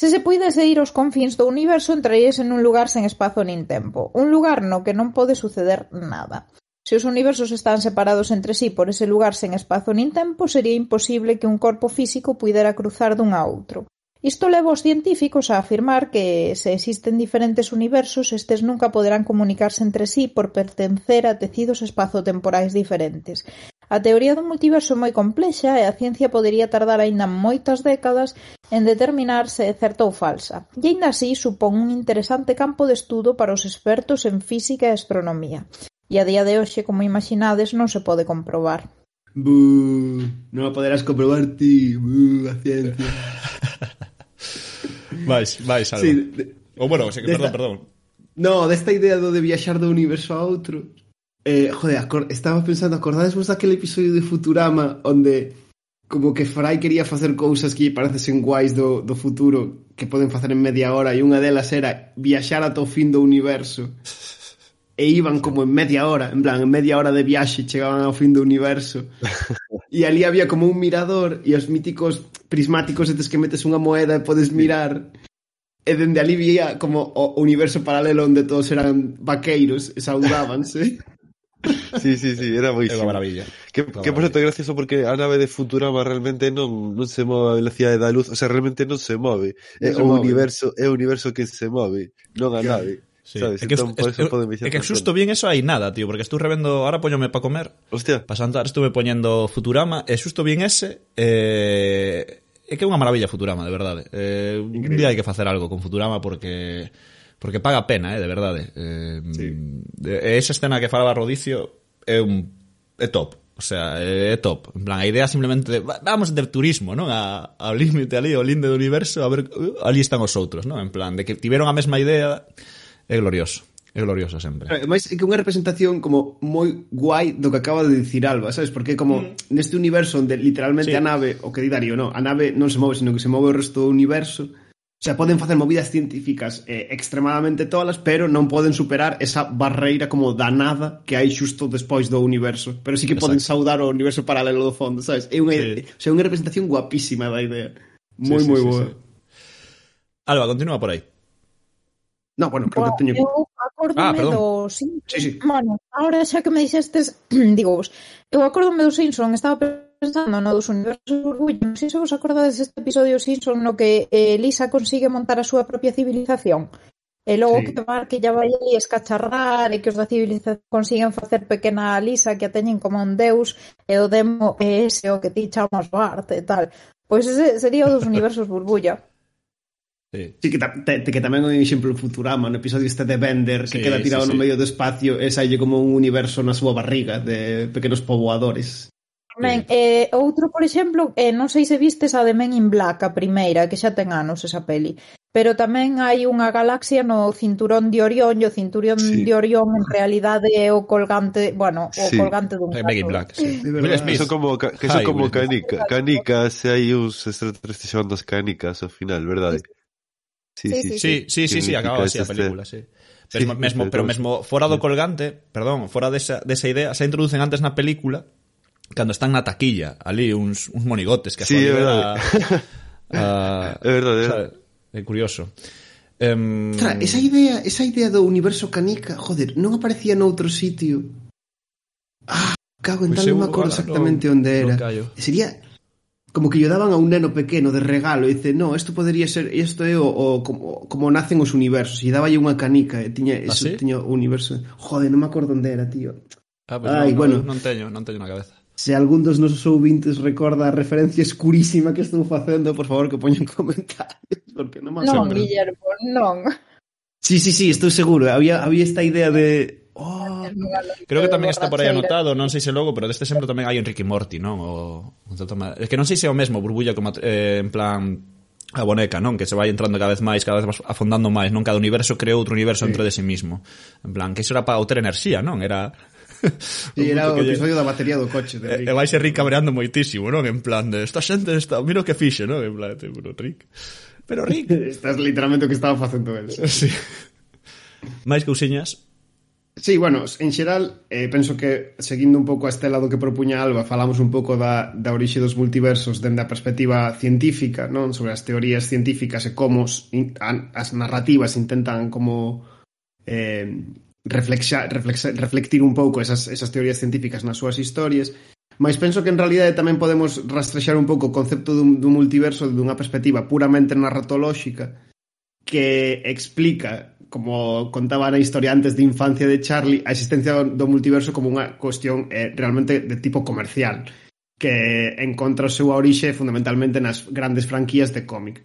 Se se puidese ir aos confíns do universo entrarías nun lugar sen espazo nin tempo, un lugar no que non pode suceder nada. Se os universos están separados entre sí por ese lugar sen espazo nin tempo, sería imposible que un corpo físico puidera cruzar dun a outro. Isto leva os científicos a afirmar que, se existen diferentes universos, estes nunca poderán comunicarse entre sí por pertencer a tecidos espazotemporais diferentes. A teoría do multiverso é moi complexa e a ciencia podería tardar aínda moitas décadas en determinar se é certa ou falsa. E aínda así supón un interesante campo de estudo para os expertos en física e astronomía. E a día de hoxe, como imaginades, non se pode comprobar. Bú, non a poderás comprobar ti, bú, a ciencia. vais, vais, Alba. Sí, de... Ou bueno, o sea, que, desta... perdón, perdón. No, desta idea do de viaxar do universo a outro, Eh, joder, estaba pensando, acordades vos daquele episodio de Futurama onde como que Fry quería facer cousas que parecesen guais do, do futuro que poden facer en media hora e unha delas era viaxar ata o fin do universo? E iban como en media hora, en plan, en media hora de viaxe chegaban ao fin do universo. E ali había como un mirador e os míticos prismáticos estes que metes unha moeda e podes mirar e dende ali vía como o universo paralelo onde todos eran vaqueiros e saudábanse. Sí, sí, sí, era buenísimo. Era maravilla. Que, una que por cierto, gracioso porque a nave de Futurama realmente non, non se move a velocidade da luz, o sea, realmente non se move. Non é se o move. universo, é o universo que se move, non a nave. Sí. Sabes? É que, entón, por eso poden é que xusto bien eso hai nada, tío, porque estou revendo, ahora poñome para comer. Hostia. Para santar estuve poñendo Futurama, e xusto bien ese, eh, é que é unha maravilla Futurama, de verdade. Eh. eh, un día hai que facer algo con Futurama porque porque paga pena, eh, de verdade. Eh, sí. Esa escena que falaba Rodicio é un é top. O sea, é top. En plan, a idea simplemente de, vamos de turismo, non? A, ao límite ali, ao linde do universo, a ver, uh, ali están os outros, non? En plan, de que tiveron a mesma idea, é glorioso. É glorioso sempre. Mas é que unha representación como moi guai do que acaba de dicir Alba, sabes? Porque como mm. neste universo onde literalmente sí. a nave, o que di Darío, no, a nave non se move, sino que se move o resto do universo, O sea, poden facer movidas científicas eh, extremadamente tolas, pero non poden superar esa barreira como da nada que hai xusto despois do universo. Pero sí que Exacto. poden saudar o universo paralelo do fondo, sabes? É unha, sí. o sea, unha representación guapísima da idea. Moi, sí, sí, moi sí, boa. Sí, sí. Alba, continúa por aí. No, bueno, creo que teño... Eu acórdome ah, do... Sí, sí. Bueno, ahora xa que me dixestes, digo vos, eu acórdome do Simpson, estaba pensando no dos universos burbulla, non sei se vos acordades deste episodio Simpson no que eh, Lisa consigue montar a súa propia civilización. E logo sí. que Mark ya vai ali escacharrar e que os da civilización consiguen facer pequena a Lisa que a teñen como un deus e o demo é ese o que ti chamas Bart e tal. Pois ese sería o dos universos burbulla. Sí. sí, que, ta, te, que tamén hai un exemplo Futurama no episodio este de Bender que sí, queda tirado sí, sí. no medio do espacio e salle como un universo na súa barriga de pequenos poboadores Tamén, eh, outro, por exemplo, eh, non sei se vistes a de Men in Black, a primeira, que xa ten anos esa peli. Pero tamén hai unha galaxia no cinturón de Orión, e o cinturón sí. de Orión en realidade é o colgante, bueno, o sí. colgante dun gato. Men in Black, sí. verdad, que son como, que son Hi, como canica, canicas, e hai uns extraterrestres chamando as canicas ao final, verdade? Sí, sí, sí, sí, sí, sí, acababa así a película, este... sí. Pero sí, mesmo, pero mesmo fora do colgante, perdón, fora desa, desa idea, se introducen antes na película cando están na taquilla, ali uns, uns monigotes que sí, a verdade. A, a, é verdade, sabe, é curioso. Um... Tra, esa idea, esa idea do universo canica, joder, non aparecía noutro sitio. Ah, cago en pues tal, non me acordo ah, exactamente no, onde era. No Sería como que lle daban a un neno pequeno de regalo e dice, no, isto podería ser, isto é o, o como, como nacen os universos, e daballe unha canica e tiña, ¿Ah, eso, sí? tiña o universo. Joder, non me acordo onde era, tío. Ah, pues Ai, no, bueno. non teño, non teño na cabeza. Se algún dos nosos ouvintes recorda a referencia escurísima que estou facendo, por favor, que poñan comentarios, porque non me Non, Guillermo, non. Sí, sí, sí, estou seguro. Había, había esta idea de... Oh, creo que tamén está por aí anotado, non sei se logo, pero deste exemplo tamén hai Enrique Morty, non? O, é que non sei se é o mesmo, burbulla como eh, en plan a boneca, non? Que se vai entrando cada vez máis, cada vez afondando máis, non? Cada universo creou outro universo sí. dentro de sí mismo. En plan, que iso era para outra enerxía, non? Era Sí, era o episodio lle... da batería do coche. De eh, Rick. E, vai ser Rick cabreando moitísimo, non? En plan, de, esta xente, está, mira o que fixe, non? En plan, tipo, Rick. Pero Rick... Estás literalmente o que estaba facendo el. Sí. Máis cousiñas, Sí, bueno, en xeral, eh, penso que seguindo un pouco a estela do que propuña Alba, falamos un pouco da, da orixe dos multiversos dende a perspectiva científica, non sobre as teorías científicas e como as narrativas intentan como eh, reflexa, reflexa, reflectir un pouco esas, esas teorías científicas nas súas historias mas penso que en realidade tamén podemos rastrexar un pouco o concepto dun, dun multiverso dunha perspectiva puramente narratolóxica que explica como contaba na historia antes de infancia de Charlie, a existencia do, do multiverso como unha cuestión eh, realmente de tipo comercial que encontra a súa orixe fundamentalmente nas grandes franquías de cómic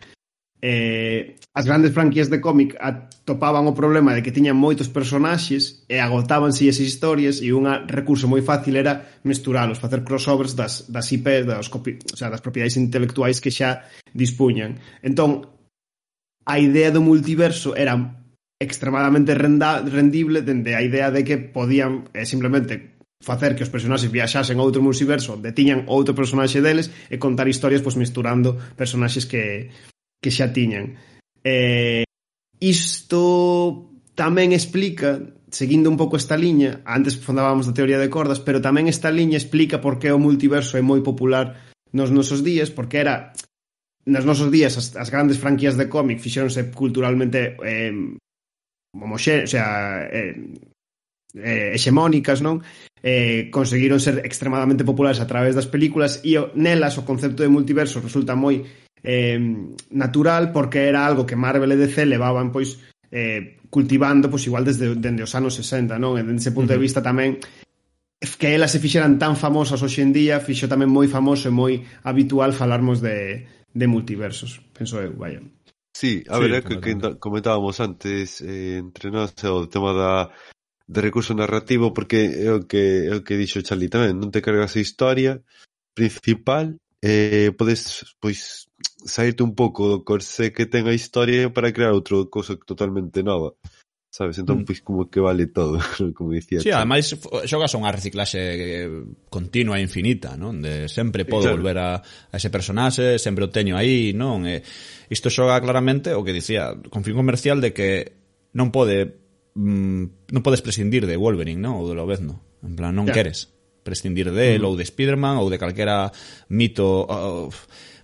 eh, as grandes franquías de cómic atopaban o problema de que tiñan moitos personaxes e agotábanse esas historias e un recurso moi fácil era mesturalos, facer crossovers das, das IP, das, copi, o sea, das propiedades intelectuais que xa dispuñan. Entón, a idea do multiverso era extremadamente renda, rendible dende a idea de que podían eh, simplemente facer que os personaxes viaxasen a outro multiverso onde tiñan outro personaxe deles e contar historias pois misturando personaxes que que xa tiñan. Eh, isto tamén explica, seguindo un pouco esta liña, antes fundábamos da teoría de cordas, pero tamén esta liña explica por que o multiverso é moi popular nos nosos días, porque era nos nosos días as, as grandes franquías de cómic fixéronse culturalmente eh, homoxe, o sea, eh, eh, hexemónicas, non? Eh, conseguiron ser extremadamente populares a través das películas e o, nelas o concepto de multiverso resulta moi eh, natural porque era algo que Marvel e DC levaban pois eh, cultivando pois igual desde, dende os anos 60, non? E dende ese punto uh -huh. de vista tamén que elas se fixeran tan famosas hoxe en día, fixo tamén moi famoso e moi habitual falarmos de, de multiversos, penso eu, vaya. Sí, a sí, ver, é que, que comentábamos antes eh, entre nós o tema da de recurso narrativo porque é o que é o que dixo Charlie tamén, non te cargas a historia principal eh, podes pois saírte un pouco do corsé que ten a historia para crear outra cousa totalmente nova. Sabes? Entón, mm. pois, como que vale todo, como dicía. Sí, ademais, xogas unha reciclaxe eh, continua e infinita, non? De sempre podo claro. volver a, a ese personaxe, sempre o teño aí, non? E isto xoga claramente o que dicía, con fin comercial de que non pode mm, non podes prescindir de Wolverine, non? Ou de Lobezno. En plan, non yeah. queres prescindir del uh ou de Spiderman ou de calquera mito uh,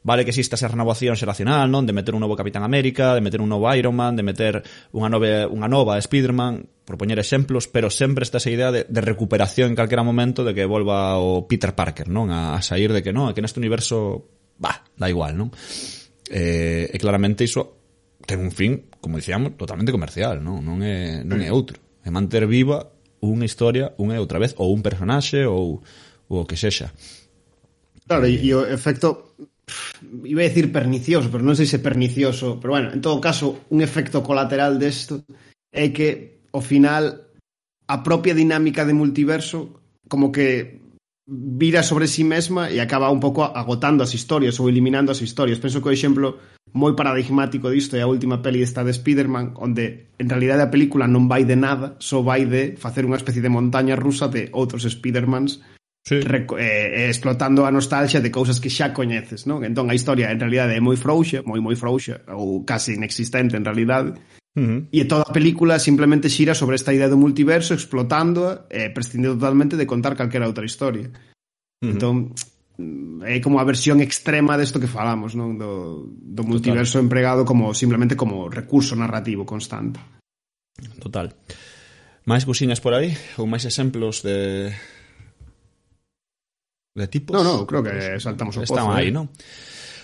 vale que exista esa renovación xeracional, non? De meter un novo Capitán América, de meter un novo Iron Man, de meter unha nova, unha nova Spider-Man, por poñer exemplos, pero sempre está esa idea de, de recuperación en calquera momento de que volva o Peter Parker, non? A, a sair de que non, que neste universo, bah, da igual, non? Eh, e claramente iso ten un fin, como dicíamos, totalmente comercial, non? Non é, non é outro. É manter viva unha historia unha e outra vez, ou un personaxe, ou, ou o que sexa. Claro, e, eh, e o efecto iba a decir pernicioso, pero non sei se pernicioso, pero bueno, en todo caso, un efecto colateral desto é que ao final a propia dinámica de multiverso como que vira sobre si sí mesma e acaba un pouco agotando as historias ou eliminando as historias. Penso que o exemplo moi paradigmático disto é a última peli esta de Spider-Man, onde en realidade a película non vai de nada, só vai de facer unha especie de montaña rusa de outros Spider-Mans sí. eh, explotando a nostalgia de cousas que xa coñeces, non? Entón a historia en realidade é moi frouxa, moi moi frouxa ou casi inexistente en realidade, Uh -huh. E toda a película simplemente xira sobre esta idea do multiverso explotando e eh, prescindindo totalmente de contar calquera outra historia. Uh -huh. Entón, é como a versión extrema desto que falamos, non? Do, do multiverso Total. empregado como simplemente como recurso narrativo constante. Total. Máis businas por aí? Ou máis exemplos de... De tipos? No, no, creo que saltamos o pozo. Estamos aí, eh? non?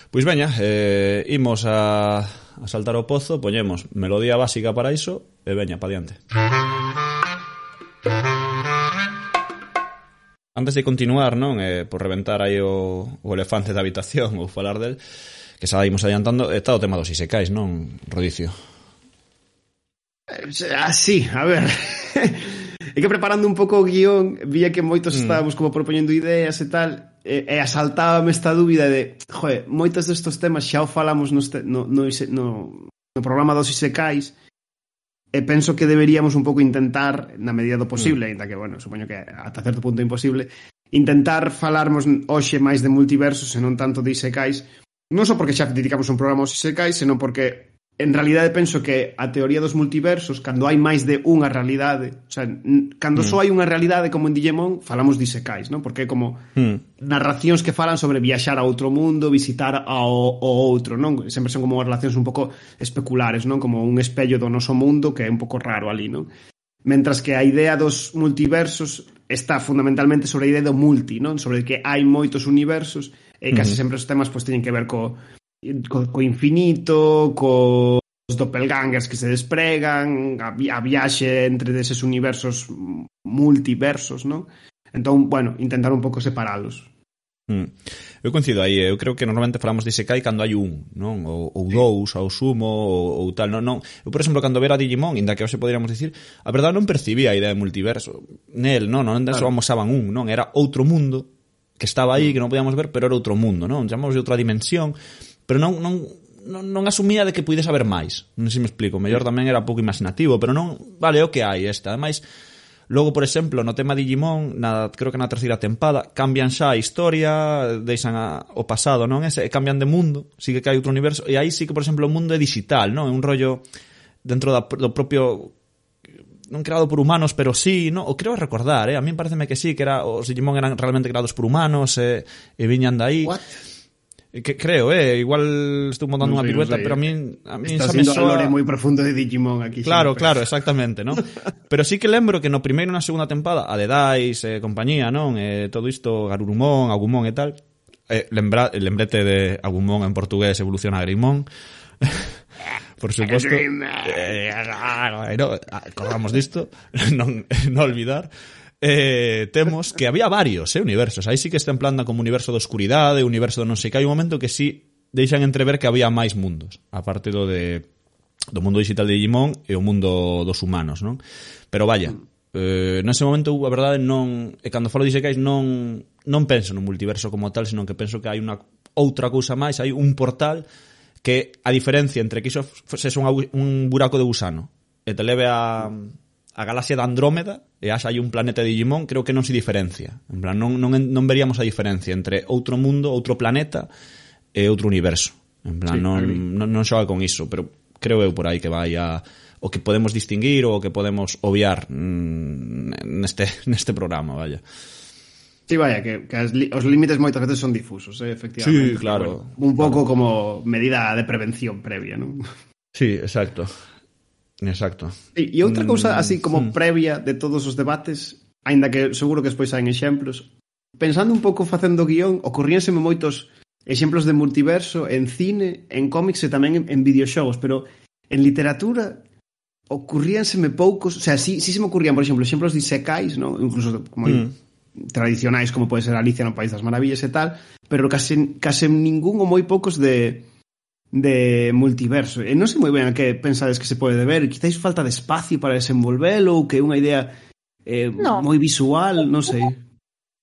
Pois veña, eh, imos a a saltar o pozo, poñemos melodía básica para iso e veña, pa diante. Antes de continuar, non, eh, por reventar aí o, o elefante da habitación ou falar del, que xa imos adiantando, eh, está o tema dos isekais, non, Rodicio? Eh, Así, a ver... é que preparando un pouco o guión, vía que moitos mm. estábamos como propoñendo ideas e tal, e, e asaltábame esta dúbida de, joe, moitos destos temas xa o falamos no, no, no, no, no programa dos Isekais, e penso que deberíamos un pouco intentar, na medida do posible, mm. ainda que, bueno, supoño que ata certo punto é imposible, intentar falarmos hoxe máis de multiversos e non tanto de Isekais, non só porque xa dedicamos un programa aos Isekais, senón porque en realidade penso que a teoría dos multiversos cando hai máis de unha realidade o sea, cando mm. só hai unha realidade como en Digimon falamos de isekais, non? porque é como mm. narracións que falan sobre viaxar a outro mundo visitar ao, ao outro non sempre son como relacións un pouco especulares non como un espello do noso mundo que é un pouco raro ali non mentras que a idea dos multiversos está fundamentalmente sobre a idea do multi non? sobre que hai moitos universos e case mm. sempre os temas pois teñen que ver co co, co infinito, co os doppelgangers que se despregan, a, a viaxe entre deses universos multiversos, non? Entón, bueno, intentar un pouco separalos. Mm. Eu coincido aí, eu creo que normalmente falamos de Isekai cando hai un, non? Ou, ou dous, ao sumo, ou, ou tal, non, non. Eu, por exemplo, cando ver a Digimon, inda que hoxe poderíamos dicir, a verdade non percibía a idea de multiverso. Nel, non, non, claro. só amosaban un, non? Era outro mundo que estaba aí, mm. que non podíamos ver, pero era outro mundo, non? Chamamos de outra dimensión, pero non, non, non, non asumía de que puides saber máis. Non sei se me explico. Mellor tamén era pouco imaginativo, pero non... Vale, o que hai esta. Ademais, logo, por exemplo, no tema de Digimon, na, creo que na terceira tempada, cambian xa a historia, deixan a, o pasado, non? Ese, cambian de mundo, sí que hai outro universo. E aí sí que, por exemplo, o mundo é digital, non? É un rollo dentro da, do propio non creado por humanos, pero sí, no, o creo recordar, eh? a mí pareceme que sí, que era os Digimon eran realmente creados por humanos eh, e viñan de aí. What? Eh, que creo, eh, igual estou montando no unha pirueta, pero a mí eh, a mí Está xa me soa lore moi profundo de Digimon aquí. Claro, sempre. claro, exactamente, ¿no? pero sí que lembro que no primeiro e na segunda tempada, a de Dice, eh, compañía, non, eh, todo isto Garurumon, Agumon e tal. Eh, lembra, lembrete de Agumon en portugués evoluciona a Grimón. por suposto. Eh, eh, no, ah, acordamos disto, non, non olvidar eh, temos que había varios eh, universos. Aí sí que está en plan como universo de oscuridade, universo de non sei que. Hai un momento que sí deixan entrever que había máis mundos, aparte do de do mundo digital de Digimon e o mundo dos humanos, non? Pero vaya, eh, nese momento, a verdade, non... E cando falo de Isekais, non, non penso no multiverso como tal, senón que penso que hai unha outra cousa máis, hai un portal que a diferencia entre que iso fose un, un buraco de gusano e te leve a, a galaxia de Andrómeda e haxa hai un planeta de Digimon, creo que non se diferencia. En plan, non, non, non veríamos a diferencia entre outro mundo, outro planeta e outro universo. En plan, sí, non, non, non xoga con iso, pero creo eu por aí que vai a o que podemos distinguir ou o que podemos obviar mmm, neste, neste programa, vaya. Sí, vaya, que, que as, os límites moitas veces son difusos, eh, efectivamente. Sí, claro. Bueno, un pouco claro. como medida de prevención previa, non? Sí, exacto. Exacto. E, e outra mm, cousa así como mm. previa de todos os debates, aínda que seguro que despois hai exemplos, pensando un pouco facendo guión, ocorríanseme moitos exemplos de multiverso en cine, en cómics e tamén en, en videoxogos, pero en literatura ocurríanseme poucos, o sea, si, si se me ocurrían, por exemplo, exemplos de isekais, ¿no? incluso como mm. tradicionais como pode ser Alicia no País das Maravillas e tal, pero case, case ningún ou moi poucos de de multiverso. E non sei moi ben a que pensades que se pode deber, quizáis falta de espacio para desenvolvelo ou que unha idea eh, no. moi visual, non sei.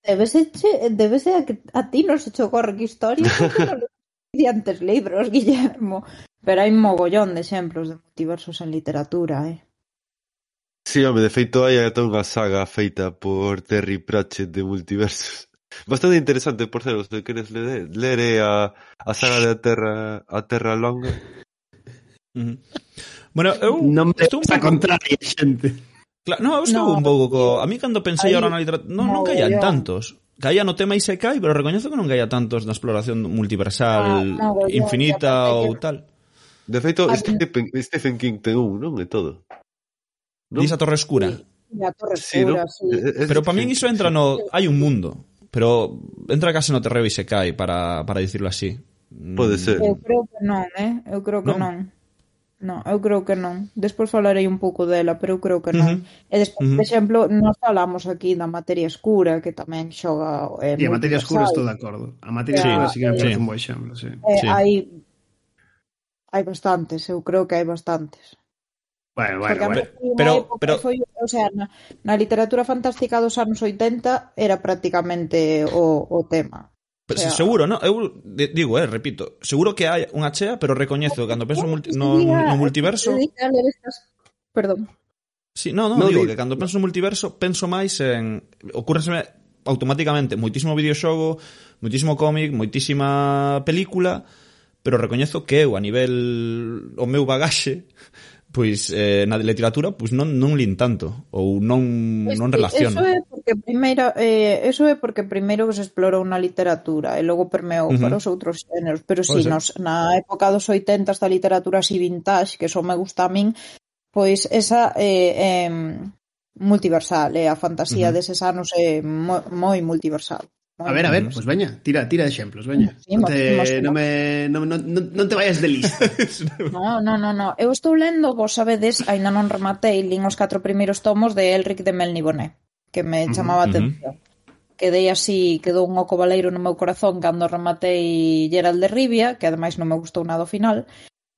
Debese, che, debese a que a ti non se che ocorre que historia antes libros, Guillermo. Pero hai mogollón de exemplos de multiversos en literatura, eh. Sí, home, de feito hai ata unha saga feita por Terry Pratchett de multiversos. Bastante interesante, por cero, se queres ler, ler a, a saga de eh, uh, a Terra, a Terra Longa. Bueno, eu non me estou un pouco contraria, xente. Claro, no, eu estou no, un pouco co... a mí cando pensei aí, ahora na literatura, non, no, non caían tantos. Caía no tema Isekai, pero recoñezo que non caía tantos na exploración multiversal ah, no, infinita no, ou tal. De feito, ah, Stephen, Stephen King ten un, non? E todo. Non? Dís a Torre Escura. Sí, a Torre Escura, sí. No? sí. Pero para min iso entra no... Hai un mundo pero entra case no terreo e se cae para, para dicirlo así. Pode ser. Eu creo que non, eh? Eu creo que non. Non, non eu creo que non. Despois falarei un pouco dela, pero eu creo que non. Uh -huh. E despois, uh -huh. por exemplo, nós falamos aquí da materia escura, que tamén xoga... Eh, e a materia escura estou de acordo. A materia sí, escura sí que me parece sí. un bo exemplo, sí. Eh, sí. Hai, hai bastantes, eu creo que hai bastantes. Bueno, bueno, bueno. Pero, pero, foi, o sea, na, na literatura fantástica dos anos 80 era prácticamente o, o tema. Pero, o sea, seguro, no? Eu digo, eh, repito, seguro que hai unha chea, pero recoñezo que cando penso multi, no, no multiverso... Perdón. Sí, no, no, no digo que cando penso no multiverso penso máis en... Ocúrreseme automáticamente moitísimo videoxogo, moitísimo cómic, moitísima película, pero recoñezo que eu a nivel o meu bagaxe pois eh, na literatura pois non non lin tanto ou non pues, non relaciono. Eso é porque primeiro eh, eso é porque primeiro se explorou na literatura e logo permeou uh -huh. para os outros xéneros, pero si sí, nos na época dos 80 da literatura así vintage, que só me gusta a min, pois esa eh, eh multiversal, eh, a fantasía uh -huh. deses anos é eh, moi multiversal. A ver, a ver, pues veña, tira, tira de exemplos, veña. Sí, non, te, non, me, non, non, non te vayas de lista. no, no, no, no. eu estou lendo, vos sabedes, aínda non rematei, lin os catro primeiros tomos de Elric de Melniboné, que me chamaba a uh -huh. atención. Quedei así, quedou un oco baleiro no meu corazón cando rematei Gerald de Rivia, que ademais non me gustou nada o final,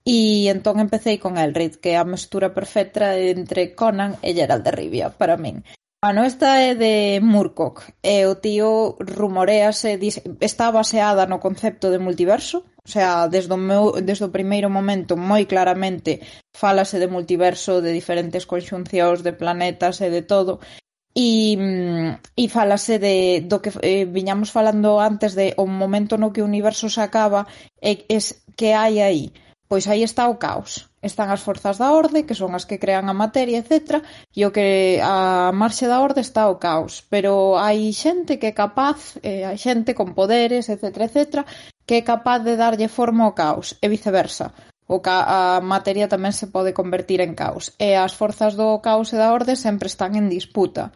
e entón empecéi con Elric, que é a mestura perfecta entre Conan e Gerald de Rivia, para min. A nosta é de Murcock e o tío rumorease, está baseada no concepto de multiverso, o sea, desde o, meu, desde o primeiro momento moi claramente falase de multiverso, de diferentes conxuncións de planetas e de todo, e, mm, e falase de do que eh, viñamos falando antes de o momento no que o universo se acaba e es que hai aí. Pois aí está o caos. Están as forzas da orde, que son as que crean a materia, etcétera, e o que a marxe da orde está o caos. Pero hai xente que é capaz, eh, hai xente con poderes, etcétera, etcétera, que é capaz de darlle forma ao caos, e viceversa. O ca a materia tamén se pode convertir en caos, e as forzas do caos e da orde sempre están en disputa.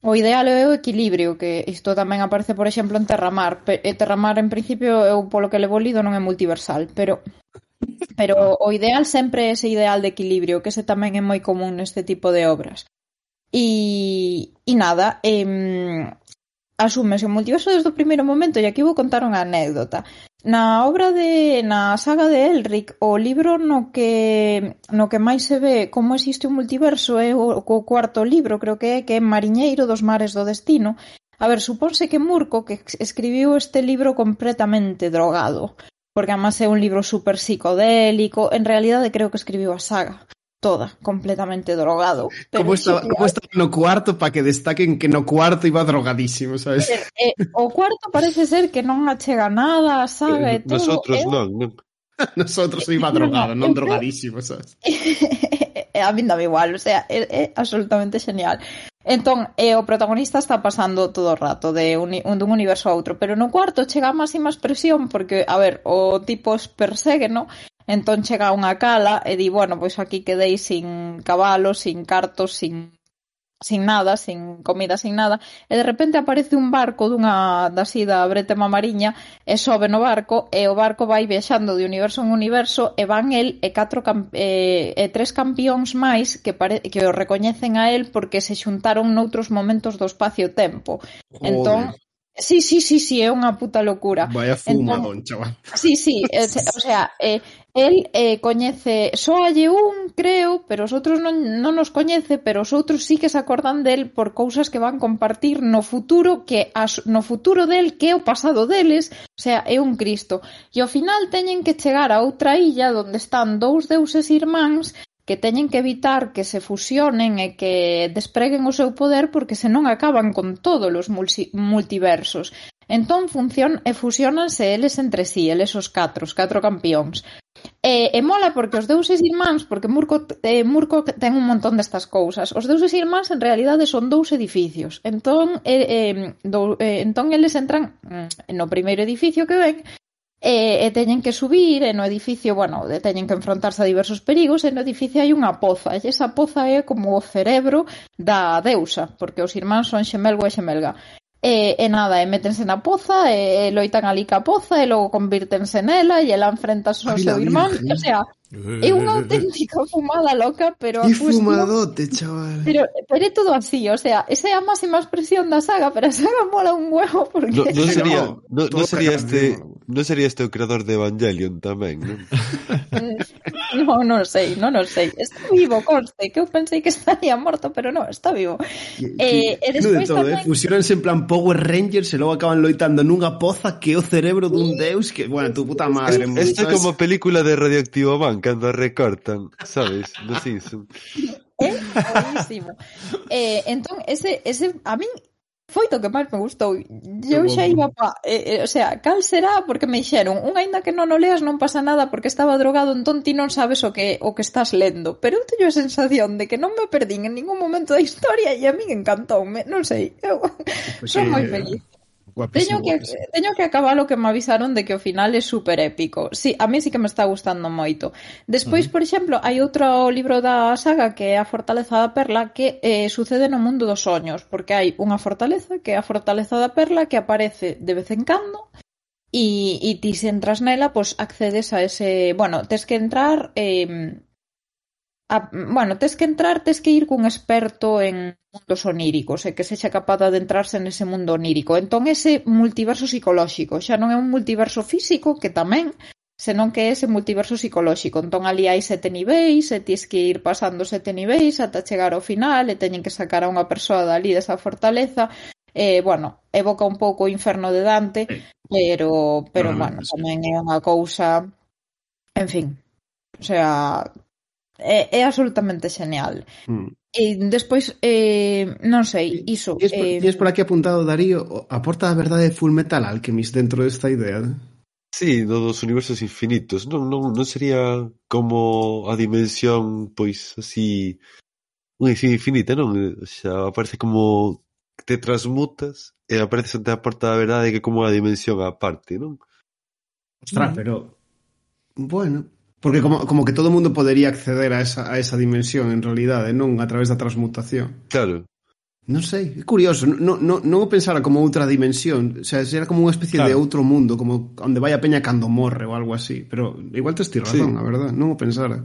O ideal é o equilibrio, que isto tamén aparece, por exemplo, en Terramar. E Terramar, en principio, eu polo que levo lido non é multiversal, pero Pero ah. o ideal sempre é ese ideal de equilibrio, que ese tamén é moi común neste tipo de obras. E, e nada, eh, asúmese o multiverso desde o primeiro momento e aquí vou contar unha anécdota. Na obra de na saga de Elric, o libro no que no que máis se ve como existe un multiverso é o, o cuarto libro, creo que é que é Mariñeiro dos mares do destino. A ver, supónse que Murco que escribiu este libro completamente drogado porque además é un libro super psicodélico, en realidade creo que escribiu a saga toda, completamente drogado. Pero como está, como está no cuarto para que destaquen que no cuarto iba drogadísimo, sabes? Eh, eh, o cuarto parece ser que non achega nada, sabe? Eh, todo. Nosotros eu... non, non. Nosotros iba drogado, non drogadísimo, sabes? Eh, eh, a mí dame igual, o sea, é, é absolutamente genial. Entón, e o protagonista está pasando todo o rato de un, un dun universo a outro, pero no cuarto chega máis e máis presión porque, a ver, o tipo os persegue, no? Entón chega a unha cala e di, bueno, pois aquí quedei sin cabalo, sin cartos, sin sin nada, sin comida, sin nada, e de repente aparece un barco dunha da sida bretema mariña e sobe no barco e o barco vai viaxando de universo en universo e van el e catro e tres campións máis que pare que o recoñecen a el porque se xuntaron noutros momentos do espacio-tempo. Entón, Sí, sí, sí, sí, é unha puta locura. Vai a fuma, entón, don chaval. Sí, sí, é, o sea, eh, el eh, coñece soalle un, creo, pero os outros non, non nos coñece, pero os outros sí que se acordan del por cousas que van compartir no futuro que as, no futuro del que é o pasado deles, o sea, é un Cristo. E ao final teñen que chegar a outra illa onde están dous deuses irmáns que teñen que evitar que se fusionen e que despreguen o seu poder porque senón acaban con todos os multiversos. Entón funcion e fusionanse eles entre sí, eles os catro, os catro campións. E, e mola porque os deuses irmáns, porque Murco, eh, Murco ten un montón destas cousas, os deuses irmáns en realidade son dous edificios. Entón, eh, eh, dou, eh, entón eles entran mm, no primeiro edificio que ven e, e teñen que subir e no edificio, bueno, e teñen que enfrontarse a diversos perigos e no edificio hai unha poza e esa poza é como o cerebro da deusa, porque os irmáns son xemelgo e xemelga. E, e nada, e métense na poza, e, e loitan ali ca poza, e logo convírtense nela, e ela enfrenta ao seu irmán, o sea, é unha auténtica fumada loca, pero Que cuestión fumadote, chaval. Pero, pero é todo así, o sea, esa é a máxima expresión da saga, pero a saga mola un huevo porque... No, no sería, no, no, no sería este, no. no sería este o creador de Evangelion tamén, non? No, non sei, non o sei. Está vivo, conste, que eu pensei que estaría morto, pero no, está vivo. Que- Eh, e no de todo, tamén... eh? Fusionanse en plan Power Rangers e logo acaban loitando nunha poza que é o cerebro dun deus que, bueno, tu puta madre. Esto é ¿sabes? como película de Radioactivo Man cando recortan, sabes, no Simpson. É buenísimo. Eh, entón, ese, ese, a min foi do que máis me gustou. Eu xa iba pa... Eh, eh, o sea, cal será? Porque me dixeron, un aínda que non o leas non pasa nada porque estaba drogado, entón ti non sabes o que o que estás lendo. Pero eu teño a sensación de que non me perdín en ningún momento da historia e a min encantoume. Non sei, eu pues son sí, moi eh, feliz. Eh Guapísimo, teño que, guapísimo. teño que acabar o que me avisaron de que o final é super épico. Sí, a mí sí que me está gustando moito. Despois, uh -huh. por exemplo, hai outro libro da saga que é A Fortaleza da Perla que eh, sucede no mundo dos soños, porque hai unha fortaleza que é a Fortaleza da Perla que aparece de vez en cando e, e ti se entras nela, pois accedes a ese... Bueno, tes que entrar... Eh, a, bueno, tes que entrar, tes que ir cun experto en mundos oníricos e que sexa capaz de adentrarse nese mundo onírico. Entón ese multiverso psicolóxico, xa non é un multiverso físico que tamén, senón que é ese multiverso psicolóxico. Entón ali hai sete niveis, e tis que ir pasando sete niveis ata chegar ao final e teñen que sacar a unha persoa dali desa fortaleza. Eh, bueno, evoca un pouco o inferno de Dante, pero pero ah, bueno, tamén é unha cousa, en fin, o sea, é, é absolutamente genial. Mm. E despois, eh, non sei, iso... Tienes por, eh... Tienes por aquí apuntado, Darío, aporta a verdade Full Metal Alchemist dentro desta idea? Sí, no dos universos infinitos. Non, non, non sería como a dimensión, pois, así... Unha dimensión infinita, non? Xa aparece como te transmutas e aparece ante a porta da verdade que como a dimensión aparte, non? Ostras, mm. pero... Bueno, Porque como, como que todo o mundo podería acceder a esa, a esa dimensión en realidade, non? A través da transmutación. Claro. Non sei, é curioso, non, non, non o pensara como outra dimensión, o sea, era como unha especie claro. de outro mundo, como onde vai a peña cando morre ou algo así, pero igual te estir razón, sí. a verdad, non o pensara.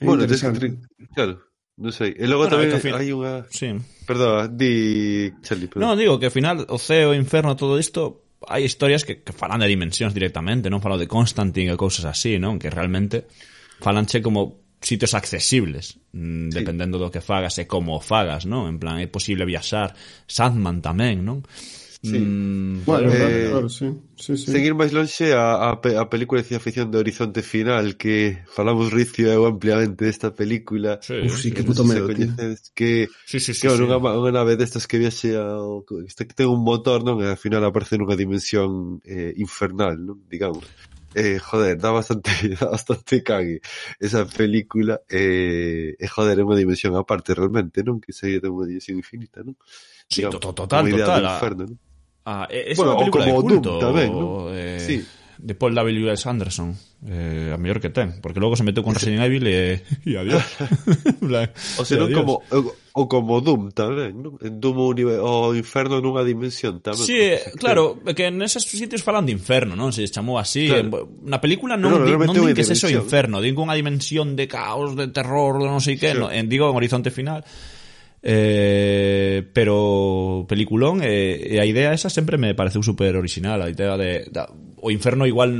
É bueno, tes que claro, non sei. E logo bueno, tamén fin... hai unha Sí. Perdón, di Charlie, perdón. Non, digo que ao final o ceo, o inferno, todo isto hai historias que, que falan de dimensións directamente, non falo de Constantine e cousas así, non? Que realmente falanche como sitios accesibles, mm, sí. dependendo do que fagas e como o fagas, non? En plan, é posible viaxar, Sandman tamén, non? Sí. Mm, bueno, eh, claro, claro, sí. Sí, sí. Seguir máis lonxe a, a, a película de ciencia ficción de Horizonte Final que falamos Ricio eu ampliamente desta película. Sí, Uf, sí, que, que puto medo, coñeces, que, sí, sí, sí, que sí. unha, unha nave destas que viaxe ao, que ten un motor, non? E al final aparece nunha dimensión eh, infernal, non? Digamos. Eh, joder, dá bastante, dá bastante cague esa película eh, e eh, joder, é unha dimensión aparte realmente, non? Que sería unha dimensión infinita, non? Sí, Digamos, total, total, total. Inferno, non? Ah, é, esa bueno, é película como de culto, Doom, tamén, ¿no? eh, sí. de Paul W. S. Anderson, eh, a mellor que ten, porque logo se meteu con Resident Evil e, e adiós. Black, o sea, adiós. como o como Doom tamén, non? En Doom o inferno nunha dimensión tamén. Sí, eh, claro, que en esos sitios falan de inferno, non? Se chamou así. Claro. Na película non, di, non din que é eso inferno, din que unha dimensión de caos, de terror, de non sei que, sí. no, En, digo en Horizonte Final Eh, pero peliculón eh, e a idea esa sempre me pareceu super original a idea de da, o inferno igual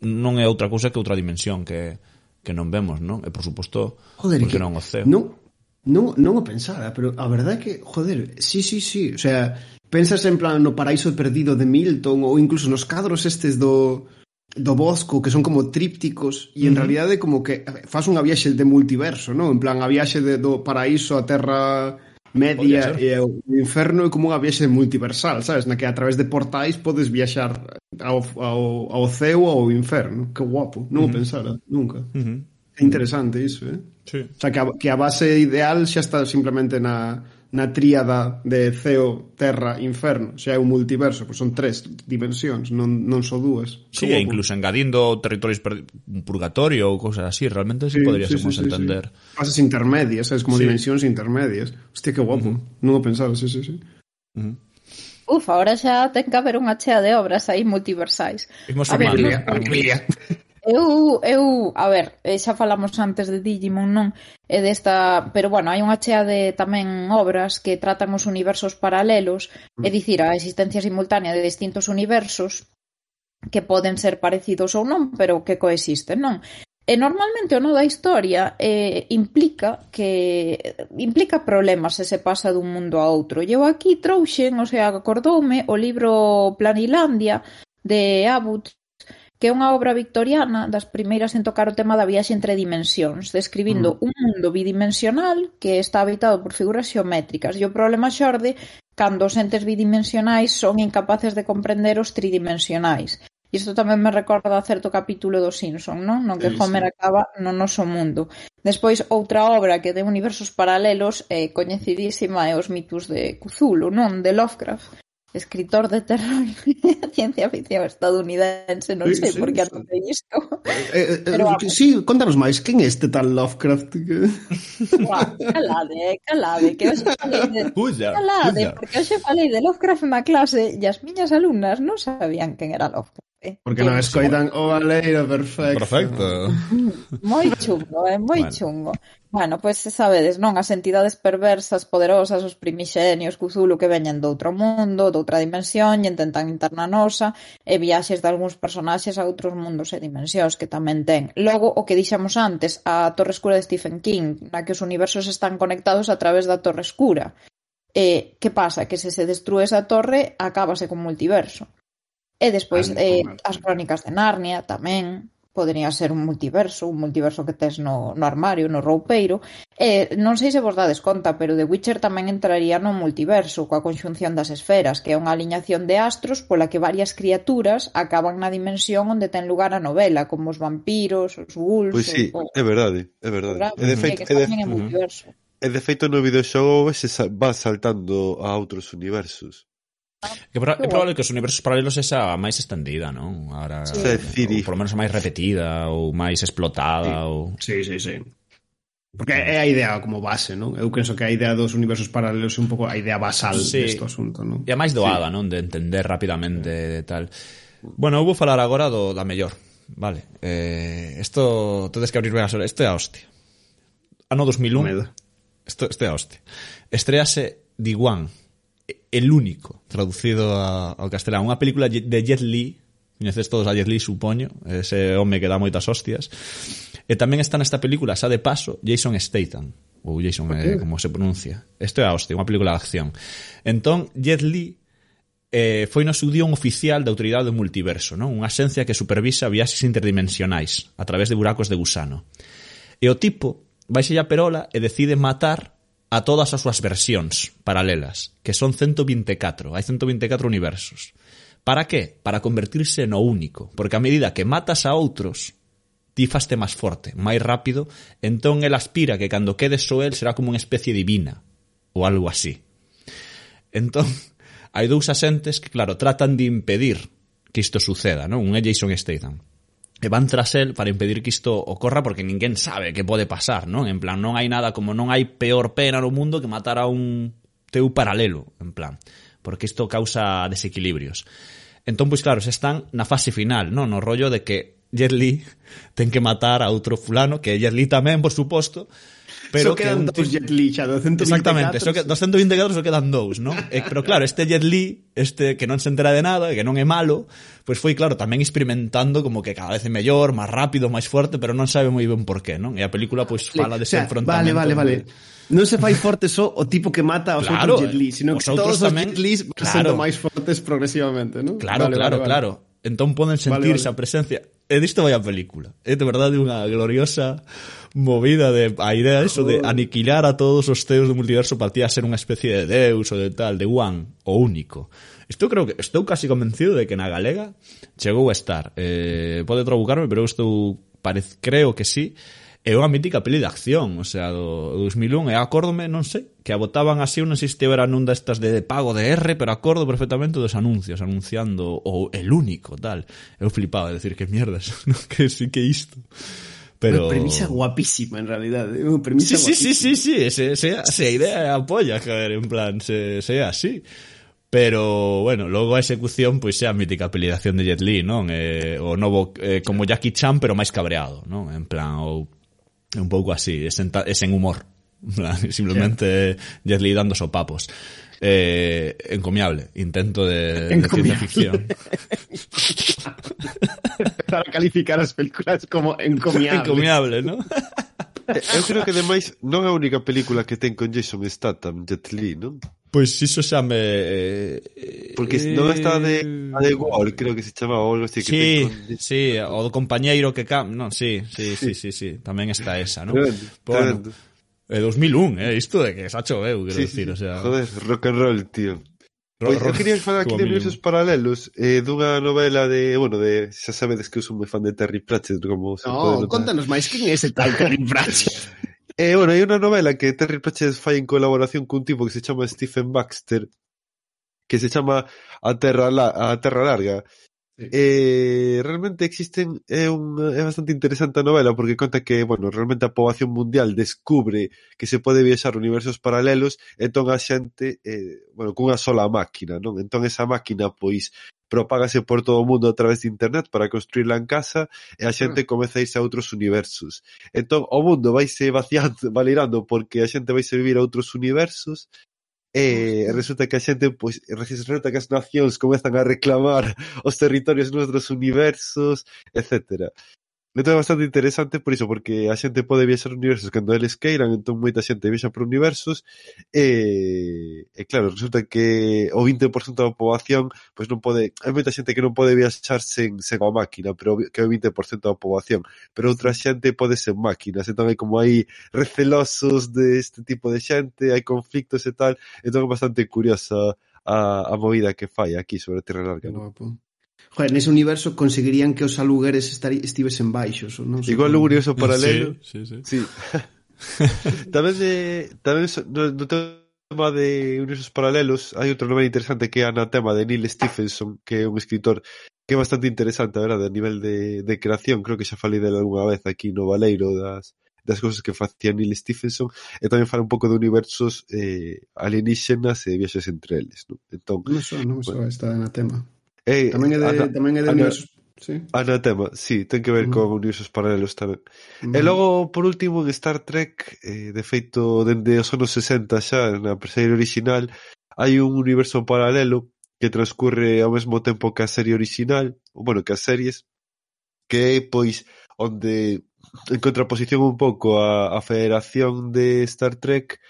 non é outra cousa que outra dimensión que, que non vemos, non? E por suposto, joder, porque que, non o ceo. Non, non, non o pensara, pero a verdade é que, joder, sí, sí, sí, o sea, pensas en plan no paraíso perdido de Milton ou incluso nos cadros estes do do bosco, que son como trípticos, e en uh -huh. realidade como que faz unha viaxe de multiverso, non? En plan, a viaxe de, do paraíso a terra media e o inferno é como unha viaxe multiversal, sabes? Na que a través de portais podes viaxar ao, ao, ao ceo ao inferno. Que guapo, non uh -huh. o pensara nunca. Uh -huh. É interesante iso, eh? Sí. O sea, que a, que a base ideal xa está simplemente na na tríada de ceo, terra, inferno, xa é un multiverso, pois son tres dimensións, non, non só dúas. Sí, e incluso engadindo territorios un purgatorio ou cosas así, realmente sí, sí poderíamos sí, sí, entender. Sí, Fases intermedias, sabes, como sí. dimensións intermedias. Hostia, que guapo, uh -huh. non o pensaba, sí, sí, sí. Uh -huh. Uf, ahora xa ten que haber unha chea de obras aí multiversais. Imos a ver, Arquilia. Eu, eu, a ver, eh, xa falamos antes de Digimon, non? E desta, pero bueno, hai unha chea de tamén obras que tratan os universos paralelos, mm. é dicir, a existencia simultánea de distintos universos que poden ser parecidos ou non, pero que coexisten, non? E normalmente o no da historia eh, implica que implica problemas se se pasa dun mundo a outro. E Eu aquí trouxen, o sea, acordoume o libro Planilandia de Abbott que é unha obra victoriana das primeiras en tocar o tema da viaxe entre dimensións, describindo mm. un mundo bidimensional que está habitado por figuras xeométricas. E o problema xorde cando os entes bidimensionais son incapaces de comprender os tridimensionais. E isto tamén me recorda a certo capítulo do Simpson, non? Non que Homer acaba no noso mundo. Despois, outra obra que de universos paralelos é eh, coñecidísima é os mitos de Cthulhu, non? De Lovecraft escritor de terror ciencia ficción estadounidense, non sei sí, por que atopei isto. Eh, eh, Pero, eh, sí, contanos máis, quen é este tal Lovecraft? Que... Calade, calade, que hoxe falei de... Puya, calade, puya. porque hoxe falei de Lovecraft na clase e as miñas alumnas non sabían quen era Lovecraft. Eh? Porque non escoitan o valeiro oh, perfecto. Perfecto. Moi chungo, é eh? moi bueno. chungo. Bueno, pois pues, sabedes, non? As entidades perversas, poderosas, os primixenios, Cthulhu que veñen doutro mundo, doutra dimensión, e intentan entrar na nosa, e viaxes de algúns personaxes a outros mundos e dimensións que tamén ten. Logo, o que dixemos antes, a Torre Escura de Stephen King, na que os universos están conectados a través da Torre Escura. E que pasa? Que se se destrue esa torre, acábase con multiverso. E despois, ah, eh, as crónicas de Narnia tamén podería ser un multiverso, un multiverso que tes no, no armario, no roupeiro. E non sei se vos dades conta, pero The Witcher tamén entraría no multiverso coa conxunción das esferas, que é unha aliñación de astros pola que varias criaturas acaban na dimensión onde ten lugar a novela, como os vampiros, os ghouls... Pois sí, o... é verdade, é verdade. É de feito, que é de... en multiverso. E de feito no videoxogo se va saltando a outros universos. Que é probable que os universos paralelos esa a máis estendida, non? Ahora, sí. Ou, por lo menos a máis repetida ou máis explotada sí. ou... Sí, sí, sí. Porque é a idea como base, non? Eu penso que a idea dos universos paralelos é un pouco a idea basal sí. deste asunto, non? E a máis doada, sí. non? De entender rapidamente sí. tal. Bueno, eu vou falar agora do, da mellor. Vale. Eh, esto, tedes que abrir a hora. Isto é a hostia. Ano 2001. Medo. Isto, isto é a hostia. Estrease Diwan El único, traducido a, ao castelán. Unha película de Jet Li, coñeces todos a Jet Li, supoño, ese home que dá moitas hostias. Eh, e tamén está nesta película, xa de paso, Jason Statham, ou Jason, eh, como se pronuncia. Isto é a hostia, unha película de acción. Entón, Jet Li eh, foi no seu día un oficial da Autoridade do Multiverso, non? unha axencia que supervisa viaxes interdimensionais a través de buracos de gusano. E o tipo vai a Perola e decide matar a todas as súas versións paralelas, que son 124, hai 124 universos. Para que? Para convertirse no único, porque a medida que matas a outros, ti faste máis forte, máis rápido, entón el aspira que cando quedes só el será como unha especie divina, ou algo así. Entón, hai dous asentes que, claro, tratan de impedir que isto suceda, non? Un é Jason Statham e van tras el para impedir que isto ocorra porque ninguén sabe que pode pasar, non? En plan, non hai nada, como non hai peor pena no mundo que matar a un teu paralelo, en plan, porque isto causa desequilibrios. Entón, pois claro, se están na fase final, non? No rollo de que Jet Li ten que matar a outro fulano, que Jet Li tamén, por suposto, Pero so quedan que, dous Jet Li xa, 220 Exactamente, so que, 220 cadros so quedan dous, non? E, eh, pero claro, este Jet Li, este que non se entera de nada, que non é malo, pois pues foi, claro, tamén experimentando como que cada vez é mellor, máis rápido, máis fuerte, pero non sabe moi ben por qué, non? E a película, pois, pues, fala dese de o sea, enfrontamento. Vale, vale, vale. Non se fai forte só o tipo que mata aos claro, outros Jet Li, eh, sino que todos tamén, os Jet Li claro, sendo máis fortes progresivamente, non? Claro, vale, claro, vale, claro. Vale. Entón poden sentir vale, vale. esa presencia. E disto vai a película. É de verdade unha gloriosa movida de a idea eso de aniquilar a todos os teus do multiverso partía a ser unha especie de deus ou de tal, de one, o único. Estou creo que estou casi convencido de que na galega chegou a estar. Eh, pode trabucarme, pero estou parez, creo que sí. É unha mítica peli de acción, o sea, do 2001, e acórdome, non sei, que a botaban así, non sei se era nun destas de, de pago de R, pero acordo perfectamente dos anuncios, anunciando o el único, tal. Eu flipaba, de decir, que mierdas, que sí que isto. Pero... Unha premisa guapísima, en realidade. é Unha premisa Sí, sí, sí, sí, sí, ese, ese, esa idea é a polla, joder, en plan, se, se é así. Pero, bueno, logo a execución, pois é a mítica pelidación de Jet Li, non? Eh, o novo, eh, como Jackie Chan, pero máis cabreado, non? En plan, ou un pouco así, é sen humor. En plan, Simplemente Jet Li dando sopapos. Eh, encomiable, intento de, encomiable. de ciencia ficción. Para calificar as películas como encomiable. Encomiable, ¿no? Eh, eu creo que ademais non é a única película que ten con Jason Statham, Jet Li, non? Pois pues iso xa me... Eh, Porque eh, non está de, a de Wall, creo que se chamaba algo así. Que sí, ten con... sí, o do compañeiro que cam... Non, sí, sí, sí, sí, sí, sí, tamén está esa, non? Tremendo, pois, bueno, tremendo Eh, é 2001, eh, isto de que sacho eh, choveu, quero sí, decir, o sea... Joder, rock and roll, tío. Pois eu quería falar aquí de universos paralelos eh, dunha novela de, bueno, de xa sabedes que eu sou moi fan de Terry Pratchett como se No, contanos máis, quen é ese tal Terry Pratchett? eh, bueno, hai unha novela que Terry Pratchett fai en colaboración cun tipo que se chama Stephen Baxter que se chama A Terra, La a Terra Larga Sí. Eh, realmente existen é un é bastante interesante a novela porque conta que, bueno, realmente a poboación mundial descubre que se pode viaxar universos paralelos, entón a xente eh, bueno, cunha sola máquina, non? Entón esa máquina pois propágase por todo o mundo a través de internet para construirla en casa e a hmm. xente comeza a irse a outros universos. Entón, o mundo vaise vaciando, valirando porque a xente vaise vivir a outros universos Eh, e resulta que a xente, pois, resulta que as nacións comezan a reclamar os territorios nos outros universos, etcétera. Entón é bastante interesante por iso, porque a xente pode viaxar universos cando eles queiran, entón moita xente viaxa por universos, e, e claro, resulta que o 20% da poboación pois non pode, hai moita xente que non pode viaxar sen, sen a máquina, pero que é o 20% da poboación, pero outra xente pode sen máquinas, entón hai como hai recelosos deste de tipo de xente, hai conflictos e tal, entón é bastante curiosa a, a movida que fai aquí sobre a Terra Larga. Non? joder, nese universo conseguirían que os alugueres estar, estivesen baixos. ou Non sei Igual como... curioso paralelo. Sí, sí, sí. sí. tamén, de tamén no, no tema de universos paralelos hai outro nome interesante que é Anatema de Neil Stephenson, que é un escritor que é bastante interesante, a verdade, a nivel de, de creación, creo que xa falei dela algunha vez aquí no Valeiro das, das cousas que facía Neil Stephenson e tamén fala un pouco de universos eh, alienígenas e viaxes entre eles. Non? Entón, non so, non so, bueno, está na tema. Eh, tamén é de, ana, tamén é de ana, universos... Sí. Anatema, sí, ten que ver uh -huh. con universos paralelos tamén. Uh -huh. E mm. logo, por último, en Star Trek, eh, de feito, dende os anos 60 xa, na serie original, hai un universo paralelo que transcurre ao mesmo tempo que a serie original, ou bueno, que as series, que é, pois, onde en contraposición un pouco a, a Federación de Star Trek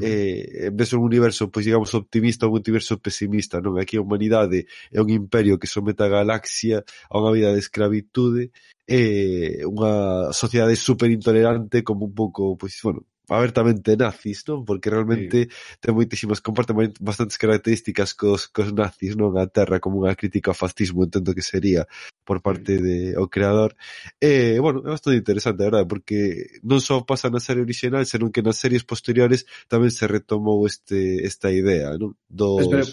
eh, en eh, ves un universo, pois digamos, optimista ou un universo pesimista, non? Aquí a humanidade é un imperio que somete a galaxia a unha vida de escravitude e eh, unha sociedade super intolerante como un pouco, pois, bueno, abertamente nazis, non? Porque realmente sí. ten moitísimas, comparte bastantes características cos, cos nazis, non? A terra como unha crítica ao fascismo, entendo que sería por parte de o creador. E, eh, bueno, é bastante interesante, a verdade, porque non só pasa na serie original, senón que nas series posteriores tamén se retomou este esta idea, non? Dos... Pues, pero,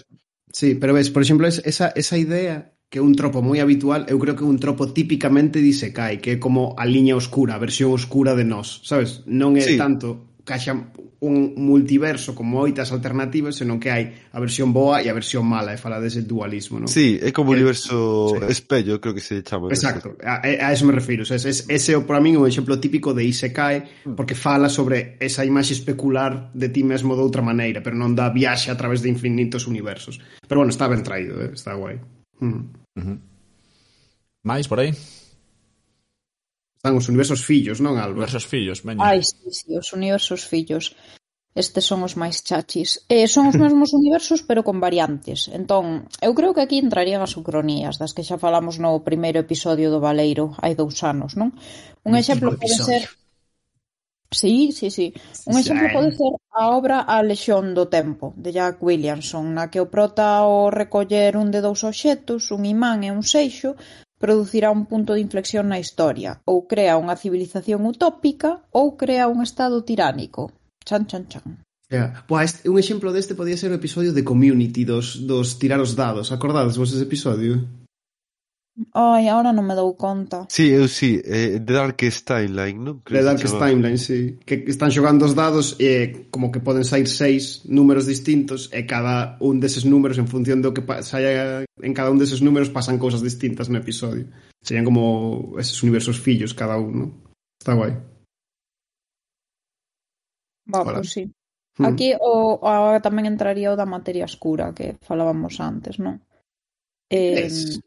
sí, pero ves, por exemplo, esa, esa idea que é un tropo moi habitual, eu creo que é un tropo tipicamente Isekai, que é como a liña oscura, a versión oscura de nós, sabes? Non é sí. tanto que haxa un multiverso con moitas alternativas, senón que hai a versión boa e a versión mala, e fala dese dualismo, non? Sí, é como o universo sí. espello, creo que se chama. Exacto, a, a eso me refiro, sabes? Ese é para min un exemplo típico de Isekai, mm. porque fala sobre esa imaxe especular de ti mesmo de outra maneira, pero non dá viaxe a través de infinitos universos. Pero bueno, está ben traído, eh? está guai. Mm máis -huh. Por aí? Están os universos fillos, non, Álvaro? Universos fillos, veña. Ai, sí, sí, os universos fillos. Estes son os máis chachis. Eh, son os mesmos universos, pero con variantes. Entón, eu creo que aquí entrarían as ucronías, das que xa falamos no primeiro episodio do Valeiro, hai dous anos, non? Un exemplo pode ser Sí, sí, sí. Un exemplo pode ser a obra A Lexión do Tempo, de Jack Williamson, na que o prota ao recoller un de dous obxectos, un imán e un seixo, producirá un punto de inflexión na historia, ou crea unha civilización utópica, ou crea un estado tiránico. Chan, chan, chan. Yeah. Buah, este, un exemplo deste podía ser o episodio de Community dos, dos tirar os dados. Acordades vos ese episodio? Ai, ahora non me dou conta. Sí, eu sí, eh, The Darkest Timeline, non? The Darkest Timeline. Sí. Que están xogando os dados e eh, como que poden sair seis números distintos e cada un deses números, en función do que saia en cada un deses números, pasan cousas distintas no episodio. Serían como eses universos fillos cada un, non? Está guai. Va, Hola. pues sí. Hmm. Aquí o, agora tamén entraría o da materia escura que falábamos antes, non? Eh, es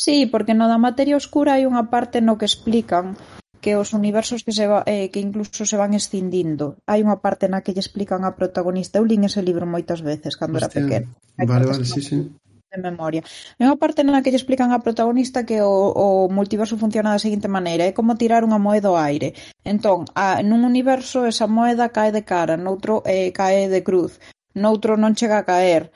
Sí, porque no da materia escura hai unha parte no que explican que os universos que se va, eh, que incluso se van escindindo. Hai unha parte na que lle explican a protagonista. Eu lín ese libro moitas veces cando Hostia. era pequeno. Hai vale, vale, sí, sí de memoria. Hai unha parte na que lle explican a protagonista que o, o multiverso funciona da seguinte maneira, é como tirar unha moeda ao aire. Entón, a, nun universo esa moeda cae de cara, noutro eh, cae de cruz, noutro non chega a caer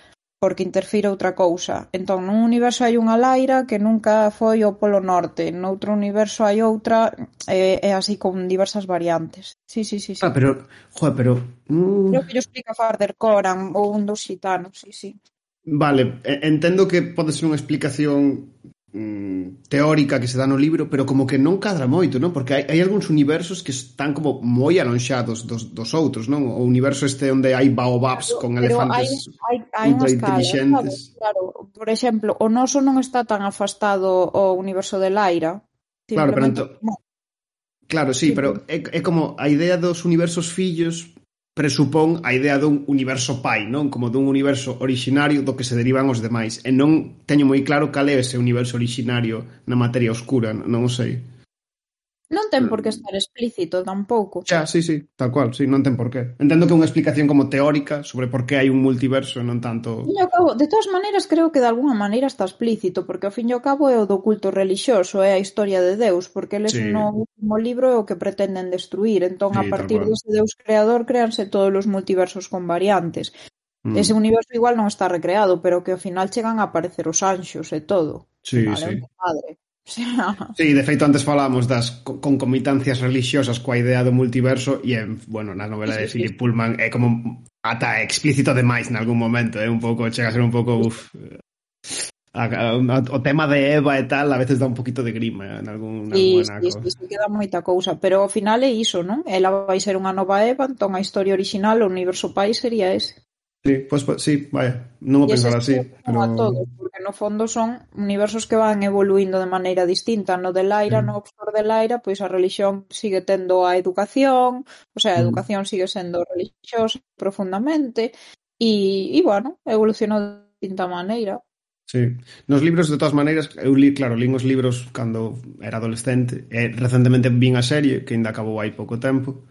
porque interfire outra cousa. Entón, nun universo hai unha Laira que nunca foi ao Polo Norte, noutro universo hai outra, e, e así con diversas variantes. Sí, sí, sí. sí. Ah, pero, joder, pero... Mm... Creo que yo explica Farder Coran ou un dos xitanos, sí, sí. Vale, entendo que pode ser unha explicación mm, teórica que se dá no libro, pero como que non cadra moito, non? Porque hai, hai algúns universos que están como moi alonxados dos, dos outros, non? O universo este onde hai baobabs claro, con elefantes hai, hai, hai ultra inteligentes. Escala, claro, claro, por exemplo, o noso non está tan afastado ao universo de Laira. Claro, pero ento... Claro, sí, pero é, é como a idea dos universos fillos presupón a idea dun universo pai, non? Como dun universo orixinario do que se derivan os demais. E non teño moi claro cal é ese universo orixinario na materia oscura, non o sei. Non ten por que eh, estar explícito tampouco. Xa, sí, sí, tal cual, sí, non ten por que. Entendo que é unha explicación como teórica sobre por que hai un multiverso e non tanto... Fin ao cabo, de todas maneiras, creo que de alguna maneira está explícito, porque ao fin e ao cabo é o do culto relixioso, é a historia de Deus, porque eles sí. no último libro é o que pretenden destruir. Entón, sí, a partir dese Deus creador, créanse todos os multiversos con variantes. Mm. Ese universo igual non está recreado, pero que ao final chegan a aparecer os anxos e todo. Sí, vale, sí. Madre. Sí, de feito antes falamos das concomitancias religiosas coa idea do multiverso e, en, bueno, na novela de Philip Pullman é como ata explícito demais en algún momento, é un pouco, chega a ser un pouco, uf, a, a, a, o tema de Eva e tal a veces dá un poquito de grima eh, en algún, sí, algún sí, sí, sí, queda moita cousa pero ao final é iso, non? Ela vai ser unha nova Eva entón a historia original, o universo pai sería ese. Sí, pois, pues, sí, vaya, non o pensaba así, pero... A todos, porque no fondo son universos que van evoluindo de maneira distinta. No de Laira, mm. no Oxford de Laira, pois a religión sigue tendo a educación, o sea, a mm. educación mm. sigue sendo religiosa profundamente, e, e bueno, evolucionou de distinta maneira. Sí. Nos libros, de todas maneiras, eu li, claro, lín os libros cando era adolescente, e recentemente vin a serie, que ainda acabou hai pouco tempo,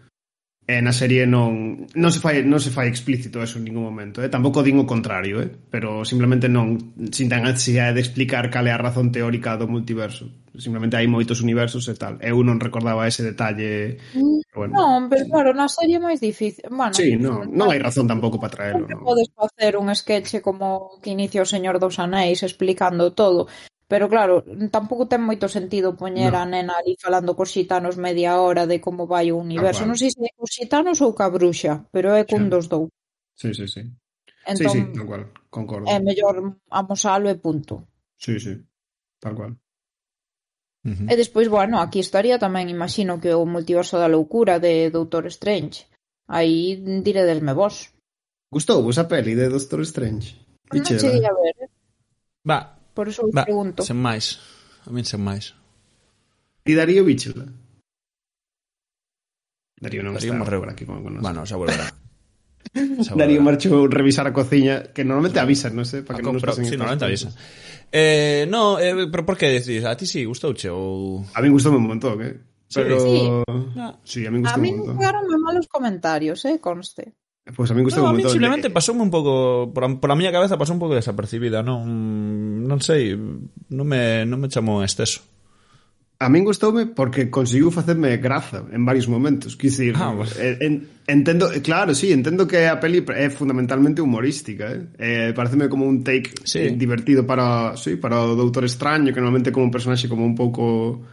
E na serie non, non, se fai, non se fai explícito eso en ningún momento. Eh? Tampouco din o contrario, eh? pero simplemente non sintan a necesidade de explicar cal é a razón teórica do multiverso. Simplemente hai moitos universos e tal. Eu non recordaba ese detalle. Pero bueno. Non, pero claro, na serie é máis difícil. Bueno, sí, non, non hai razón tampouco para traelo. Non. Podes facer un sketch como que inicia o Señor dos Anéis explicando todo, Pero claro, tampouco ten moito sentido poñer no. a nena ali falando cos xitanos media hora de como vai o universo. Ah, non sei se é cos xitanos ou ca bruxa, pero é cun sí. dos dous. Sí, sí, sí. Entón, sí, sí, entón, tal cual, concordo. É mellor amosalo e punto. Sí, sí, tal cual. Uh -huh. E despois, bueno, aquí estaría tamén, imagino, que o multiverso da loucura de Doutor Strange. Aí diredesme vos. Gustou vos a peli de Doctor Strange? Non che a ver, eh? Va, Por eso Va, pregunto. Sen máis. A min sen máis. Ti Darío Víchela? Darío non Darío está morreu. por aquí con nos. Bueno, xa volverá. Darío marchou revisar a cociña que normalmente avisan, non sei, sé, para que non nos pasen. Sí, normalmente avisa. Eh, no, eh, pero por que decís? A ti si sí, gustouche ou A min gustoume un montón, eh? Pero sí, sí. No. sí a min gustoume un montón. A min malos comentarios, eh, conste. Pois pues a mí gustou no, un montón. A mí simplemente de... pasoume un pouco por, por a miña cabeza pasou un pouco desapercibida, non mm, non sei, non me non me chamou en exceso. A min gustoume porque conseguiu facerme graza en varios momentos, quisir, ah, pues... Eh, en, entendo, claro, sí, entendo que a peli é fundamentalmente humorística, eh? eh pareceme como un take sí. divertido para, sí, para o Doutor Extraño, que normalmente como un personaxe como un pouco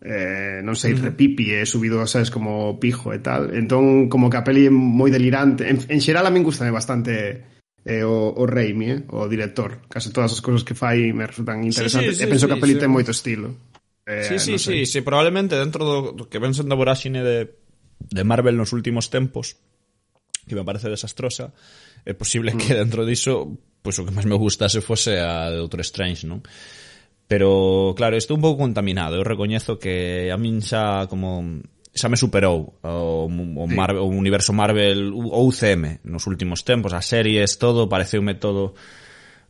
eh, non sei, mm. repipi e subido, sabes, como pijo e tal. Entón, como que a peli é moi delirante. En, en xeral a min gustame bastante eh, o, o Raimi, eh, o director. Case todas as cousas que fai me resultan interesantes. Sí, sí, sí, e penso sí, que a peli sí. ten moito estilo. Eh, sí, sí, sei. sí, sí, probablemente dentro do, do que pensen a voráxine de, de Marvel nos últimos tempos, que me parece desastrosa, é posible mm. que dentro diso, pois pues, o que máis me gustase fose a de Doctor Strange, non? Pero, claro, estou un pouco contaminado. Eu recoñezo que a min xa como xa me superou o, o, Marvel, o universo Marvel ou UCM nos últimos tempos, as series, todo, pareceume todo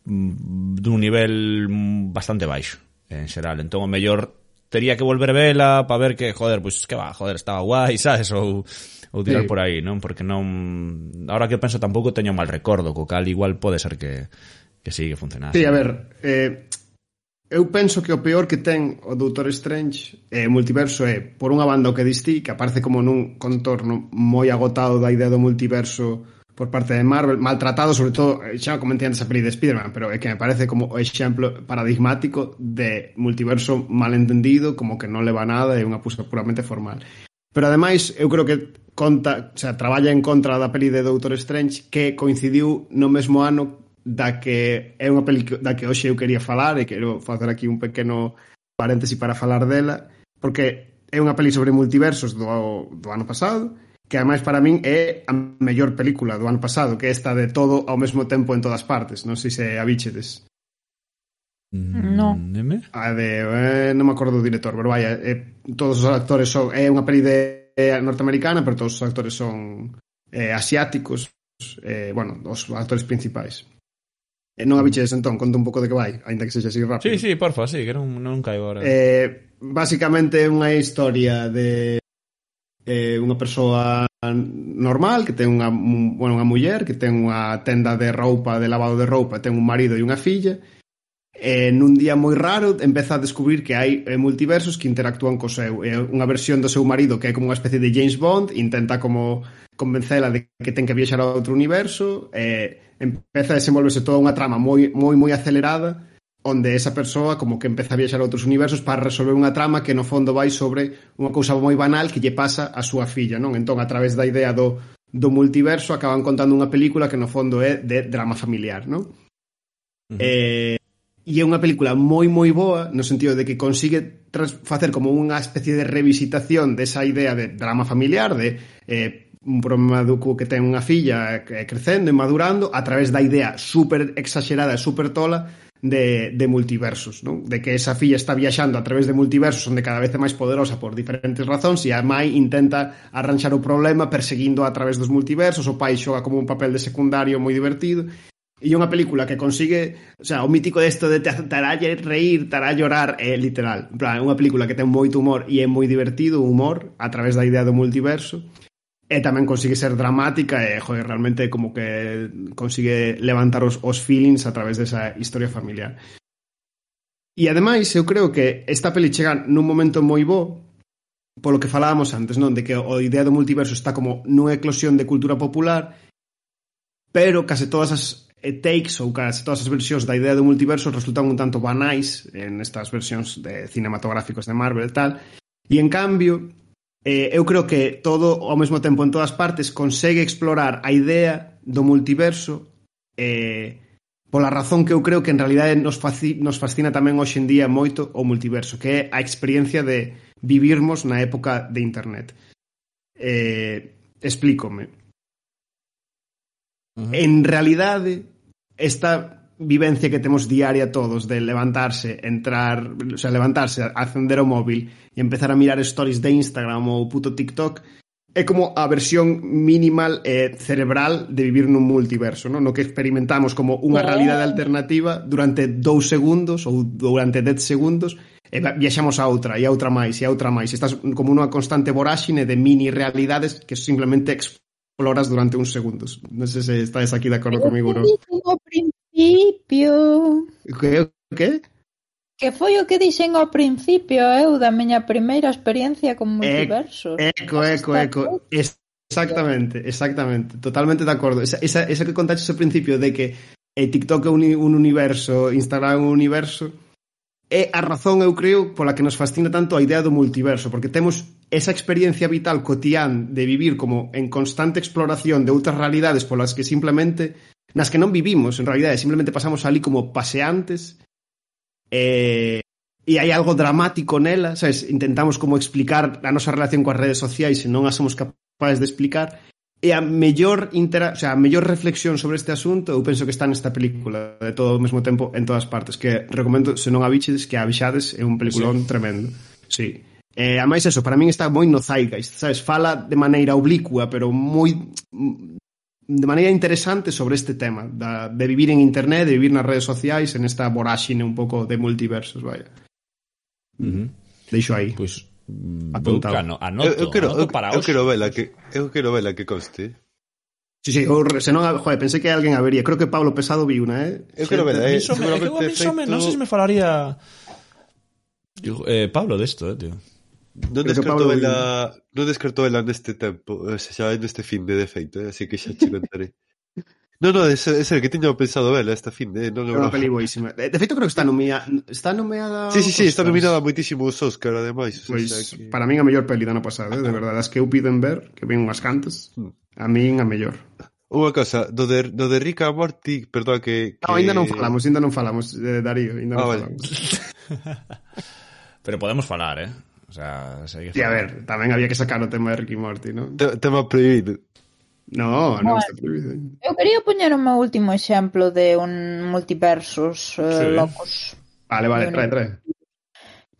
mm, dun nivel bastante baixo en xeral. Entón, o mellor tería que volver vela para ver que, joder, pois pues, que va, joder, estaba guai, sabes, ou ou tirar sí. por aí, non? Porque non agora que penso tampouco teño mal recordo, co cal igual pode ser que que sí que funcionase. Sí, a ver, eh Eu penso que o peor que ten o Doutor Strange e eh, multiverso é, por unha banda, o que distí, que aparece como nun contorno moi agotado da idea do multiverso por parte de Marvel, maltratado sobre todo, eh, xa comentei antes a peli de Spider-Man, pero é que me parece como o exemplo paradigmático de multiverso malentendido, como que non leva nada e unha puxa puramente formal. Pero ademais, eu creo que conta, o sea, traballa en contra da peli de Doutor Strange que coincidiu no mesmo ano da que é unha película da que hoxe eu quería falar e quero facer aquí un pequeno paréntesi para falar dela, porque é unha peli sobre multiversos do, do ano pasado, que ademais para min é a mellor película do ano pasado, que é esta de todo ao mesmo tempo en todas partes, non sei se a bichedes. No. A de, eh, non me acordo do director, pero vaya, eh, todos os actores son é eh, unha peli de eh, norteamericana, pero todos os actores son eh, asiáticos, eh, bueno, os actores principais. E non a biches, entón, conta un pouco de que vai, aínda que sexa así rápido. Sí, sí, porfa, sí, que non, non caigo agora. Eh, basicamente é unha historia de eh, unha persoa normal que ten unha, bueno, unha muller que ten unha tenda de roupa, de lavado de roupa, ten un marido e unha filla e nun día moi raro empeza a descubrir que hai eh, multiversos que interactúan co seu e unha versión do seu marido que é como unha especie de James Bond intenta como convencela de que ten que viaxar a outro universo e empeza a desenvolverse toda unha trama moi moi moi acelerada onde esa persoa como que empeza a viaxar a outros universos para resolver unha trama que no fondo vai sobre unha cousa moi banal que lle pasa a súa filla, non? Entón, a través da idea do, do multiverso acaban contando unha película que no fondo é de drama familiar, non? Uh -huh. eh, e é unha película moi moi boa no sentido de que consigue facer como unha especie de revisitación desa idea de drama familiar, de eh, un problema do que ten unha filla crecendo e madurando a través da idea super exagerada e super tola de, de multiversos, non? De que esa filla está viaxando a través de multiversos onde cada vez é máis poderosa por diferentes razóns e a mãe intenta arranxar o problema perseguindo a través dos multiversos, o pai xoga como un papel de secundario moi divertido E unha película que consigue, o sea, o mítico desto de te tará reír, tará llorar, é literal. En plan, é unha película que ten moito humor e é moi divertido o humor a través da idea do multiverso e tamén consigue ser dramática e, joder, realmente como que consigue levantar os, os feelings a través desa historia familiar. E ademais, eu creo que esta peli chega nun momento moi bo polo que falábamos antes, non? De que a idea do multiverso está como nunha eclosión de cultura popular pero case todas as takes ou case todas as versións da idea do multiverso resultan un tanto banais en estas versións de cinematográficos de Marvel e tal. E en cambio, eh, eu creo que todo ao mesmo tempo en todas partes consegue explorar a idea do multiverso eh, pola razón que eu creo que en realidade nos, faci, nos fascina tamén hoxe en día moito o multiverso, que é a experiencia de vivirmos na época de internet. Eh, explícome. Uh -huh. En realidade, esta vivencia que temos diaria todos de levantarse, entrar, o sea, levantarse, acender o móvil e empezar a mirar stories de Instagram ou puto TikTok, é como a versión minimal e eh, cerebral de vivir nun multiverso, non? no que experimentamos como unha realidade alternativa durante dous segundos ou durante dez segundos e viaxamos a outra, e a outra máis, e a outra máis. Estás como unha constante voráxine de mini realidades que simplemente exploras durante uns segundos. Non sei se estáis aquí de acordo comigo, non? principio. Que, que? Que foi o que dixen ao principio, eu, da miña primeira experiencia con multiversos. Eco, eco, eco. Exactamente, exactamente. Totalmente de acordo. Esa, esa, esa que contaches ao principio de que eh, TikTok é un, un universo, Instagram é un universo, é a razón, eu creo, pola que nos fascina tanto a idea do multiverso, porque temos esa experiencia vital cotián de vivir como en constante exploración de outras realidades polas que simplemente nas que non vivimos, en realidade, simplemente pasamos ali como paseantes e, e hai algo dramático nela, sabes, intentamos como explicar a nosa relación coas redes sociais e non a somos capaces de explicar e a mellor intera, o sea, a mellor reflexión sobre este asunto eu penso que está nesta película de todo ao mesmo tempo en todas partes que recomendo se non a bichedes, que a vixades é un peliculón sí. tremendo sí. Eh, a máis eso, para min está moi no zeitgeist, sabes? Fala de maneira oblicua, pero moi de maneira interesante sobre este tema da, de vivir en internet, de vivir nas redes sociais en esta voráxine un pouco de multiversos, vaya. Uh -huh. Deixo aí. Pois pues, anoto, eu, eu quero, anoto para eu, eu quero vela que eu quero vela que conste. Sí, sí, ou senón, joder, pensei que alguén habería. Creo que Pablo Pesado viu una, eh? Eu quero vela, eh, seguramente. Eu, feito... non sei se me falaría Eu, eh, Pablo de esto, eh, tío. Non descarto vela, non descarto vela neste tempo, eh, xa neste fin de defeito, eh? así que xa che contaré. No, no, é ser que teño pensado vela eh, esta fin de... Eh, non, non, é unha peli boísima. De feito, creo que está nomeada... Está nomeada... Sí, sí, sí, está nominada moitísimo os Oscar, ademais. Pois, sea, que... para min a mellor peli da ano pasado, eh? de ah. verdade. As que eu piden ver, que ven unhas cantas, mm. a min a mellor. Unha cosa, do de, do de Rick and Morty, perdón, que... que... No, ainda non falamos, ainda non falamos, de Darío, ainda non ah, vale. falamos. Pero podemos falar, eh? sea, sería... Y a ver, tamén había que sacar o tema de Ricky Morty, non? Tema prohibido. No, non está prohibido. Eu quería poñer o meu último exemplo de un multiversos eh, sí. locos. Vale, vale, trae, trae.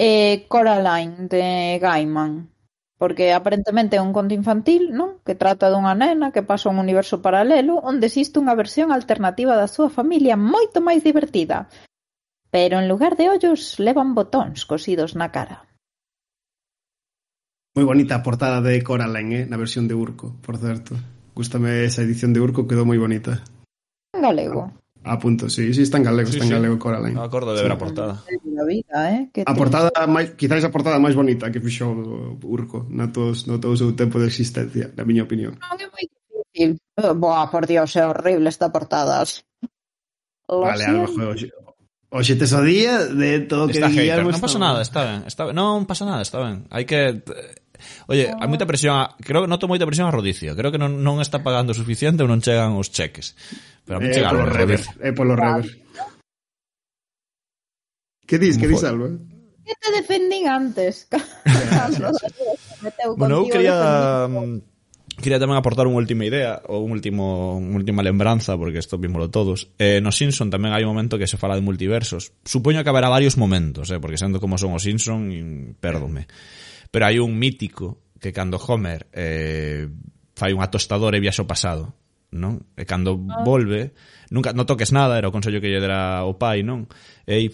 Eh, Coraline, de Gaiman porque aparentemente é un conto infantil, non? Que trata dunha nena que pasa un universo paralelo onde existe unha versión alternativa da súa familia moito máis divertida. Pero en lugar de ollos levan botóns cosidos na cara. Moi bonita a portada de Coraline, eh? na versión de Urco, por certo. Gústame esa edición de Urco, quedou moi bonita. En galego. A punto, sí, sí, está en galego, sí, está en sí. galego Coraline. No acordo de ver a portada. A, vida, eh? que a portada, máis, quizás a portada máis bonita que fixou Urco na todos, no todo o seu tempo de existencia, na miña opinión. Non é moi difícil. Oh, Boa, por Dios, é horrible esta portada. Lo vale, a lo mejor Oxe, tes o día de todo que Esta Non pasa nada, está ben, está ben. Non pasa nada, está ben. Hai que Oye, hai ah. moita presión, a, creo que noto moita presión a Rodicio. Creo que non, non está pagando suficiente ou non chegan os cheques. Pero a mí eh, chegaron. os rever, é polo rever. Que dis, que dis, Alba? Que te defendín antes, bueno, eu quería... Mm, quería tamén aportar unha última idea ou un último, unha última lembranza porque isto vímolo todos. Eh, nos Simpson tamén hai un momento que se fala de multiversos. Supoño que haberá varios momentos, eh, porque sendo como son os Simpson, perdome pero hai un mítico que cando Homer eh, fai unha tostadora e viaxa ao pasado non? E cando ah. volve, nunca non toques nada, era o consello que lle dera o pai, non? E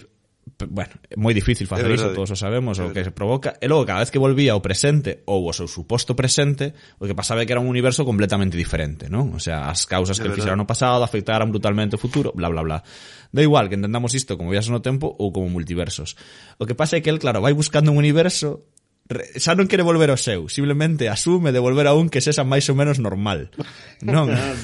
bueno, é moi difícil facer iso, todos o sabemos, o que se provoca. E logo, cada vez que volvía ao presente ou ao seu suposto presente, o que pasaba é que era un universo completamente diferente, non? O sea, as causas que fixeron no pasado afectaran brutalmente o futuro, bla, bla, bla. Da igual que entendamos isto como viaxes no tempo ou como multiversos. O que pasa é que el, claro, vai buscando un universo xa non quere volver ao seu, simplemente asume de volver a un que sexa máis ou menos normal. Non. Ah,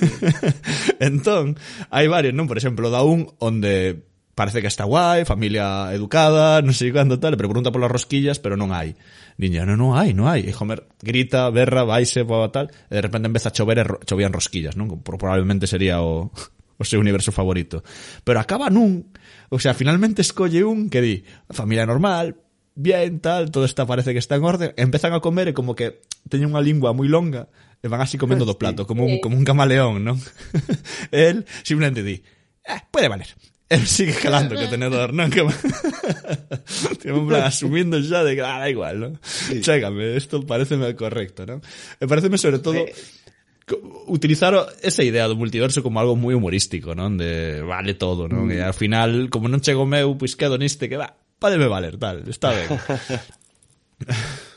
entón, hai varios, non, por exemplo, da un onde parece que está guai, familia educada, non sei cando tal, pero pregunta polas rosquillas, pero non hai. Niña, non, non hai, non hai. E Homer grita, berra, vaise, boa, tal, e de repente empeza a chover e chovían rosquillas, non? Probablemente sería o, o seu universo favorito. Pero acaba nun, o sea, finalmente escolle un que di, familia normal, bien, tal, todo está parece que está en orden, empezan a comer e como que teñen unha lingua moi longa e van así comendo do plato, como un, como un camaleón, non? El simplemente di, eh, puede valer. Él sigue calando que tenedor, non? Que Tipo, en plan, asumindo xa de que, ah, da igual, non? Sí. Chégame, isto pareceme correcto, non? E pareceme sobre todo co- utilizar o- esa idea do multiverso como algo moi humorístico, non? De vale todo, non? E al final, como non chego meu, pois quedo niste que va, pádeme valer, tal, está ben.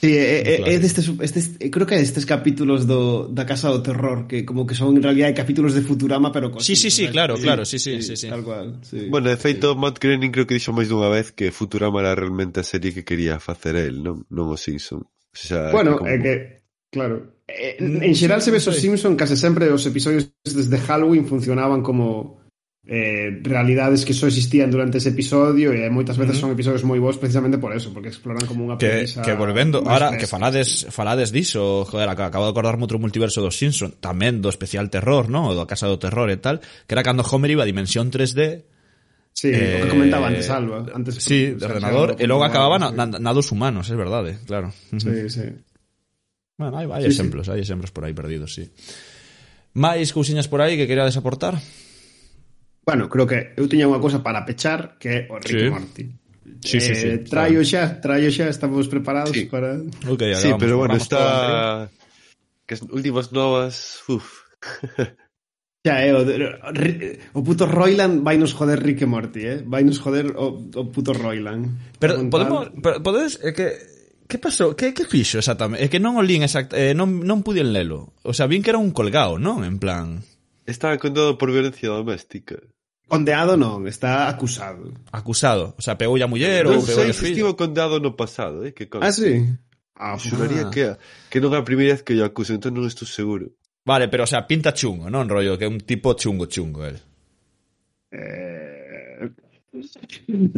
Sí, é, é, é destes, estes, creo que é destes capítulos do, da Casa do Terror que como que son en realidad capítulos de Futurama pero con Sí, sí, sí, claro, claro, sí, sí, sí, sí. Tal cual, sí. Bueno, de feito sí. Matt Groening creo que dixo máis dunha vez que Futurama era realmente a serie que quería facer el, non, non o Simpson. O sea, bueno, que como... é que claro, eh, en mm, xeral se ves os Simpson case sempre os episodios desde Halloween funcionaban como eh, realidades que só existían durante ese episodio e moitas veces uh -huh. son episodios moi bons precisamente por eso, porque exploran como unha premisa que, que volvendo, ahora que falades falades diso, joder, acabo de acordarme outro multiverso dos Simpson, tamén do especial terror, no? do Casa do Terror e tal que era cando Homer iba a dimensión 3D Sí, eh, o que eh, comentaba antes Alba antes, Sí, de ordenador, e logo acababan sí. na, na dos humanos, é verdade, claro Sí, sí Bueno, hai, hai sí, exemplos, sí. hai exemplos por aí perdidos, sí. Mais cousiñas por aí que querades aportar? Bueno, creo que eu tiña unha cosa para pechar que é o Rick sí. Morty. Sí, sí, eh, sí, eh, traio xa, traio xa, estamos preparados sí. para... Okay, sí, vamos, pero bueno, está... Que as últimas novas... Uf. Xa, eh, o, o, o puto Roiland vai nos joder Rick e Morty, eh? Vai nos joder o, o puto Roiland. Pero podemos... Pero, podes... É que... Que pasou? Que, que fixo exactamente? É que non o lín exact... Eh, non, non pudien lelo. O sea, vin que era un colgado, non? En plan... Estaba contado por violencia doméstica. Condeado non, está acusado. acusado. O sea, pegou a muller ou Non pegou sei a se fillo. estivo condenado no pasado, eh, que Ah, conste. sí? Ah, Xuraría Ah. que, que non é a primeira vez que yo acuso, entón non estou seguro. Vale, pero o sea, pinta chungo, non? Rollo, que é un tipo chungo chungo, el. Eh,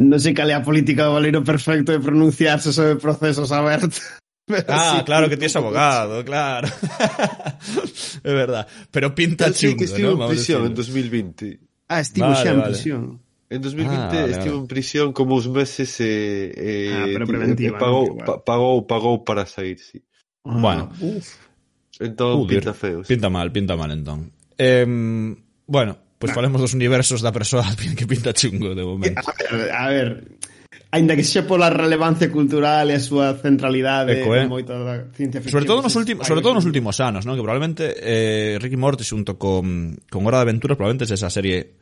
non sei cal é a política do Valeiro perfecto de pronunciarse sobre procesos abertos. Pero Ah, sí, claro que tienes abogado, claro. é verdad. Pero pinta chungo, que estivo ¿no? en prisión en decirlo. 2020. Ah, estivo vale, xa en vale. prisión. En 2020 ah, vale, estivo vale. en prisión como uns meses e eh, ah, pero preventiva, pagou, no, pa, pagou, pagou para sair, sí. Ah, bueno. Uf. Entón, Udir, pinta feo. Sí. Pinta mal, pinta mal, entón. Eh, bueno, pois pues nah. falemos dos universos da persoa que pinta chungo de momento. A ver, a ver Ainda que xa pola relevancia cultural e a súa centralidade Eco, eh? moita da ciencia ficción. Sobre todo nos últimos, sobre todo nos últimos anos, non? Que probablemente eh, Ricky Morty xunto con, con Hora de Aventuras probablemente é esa serie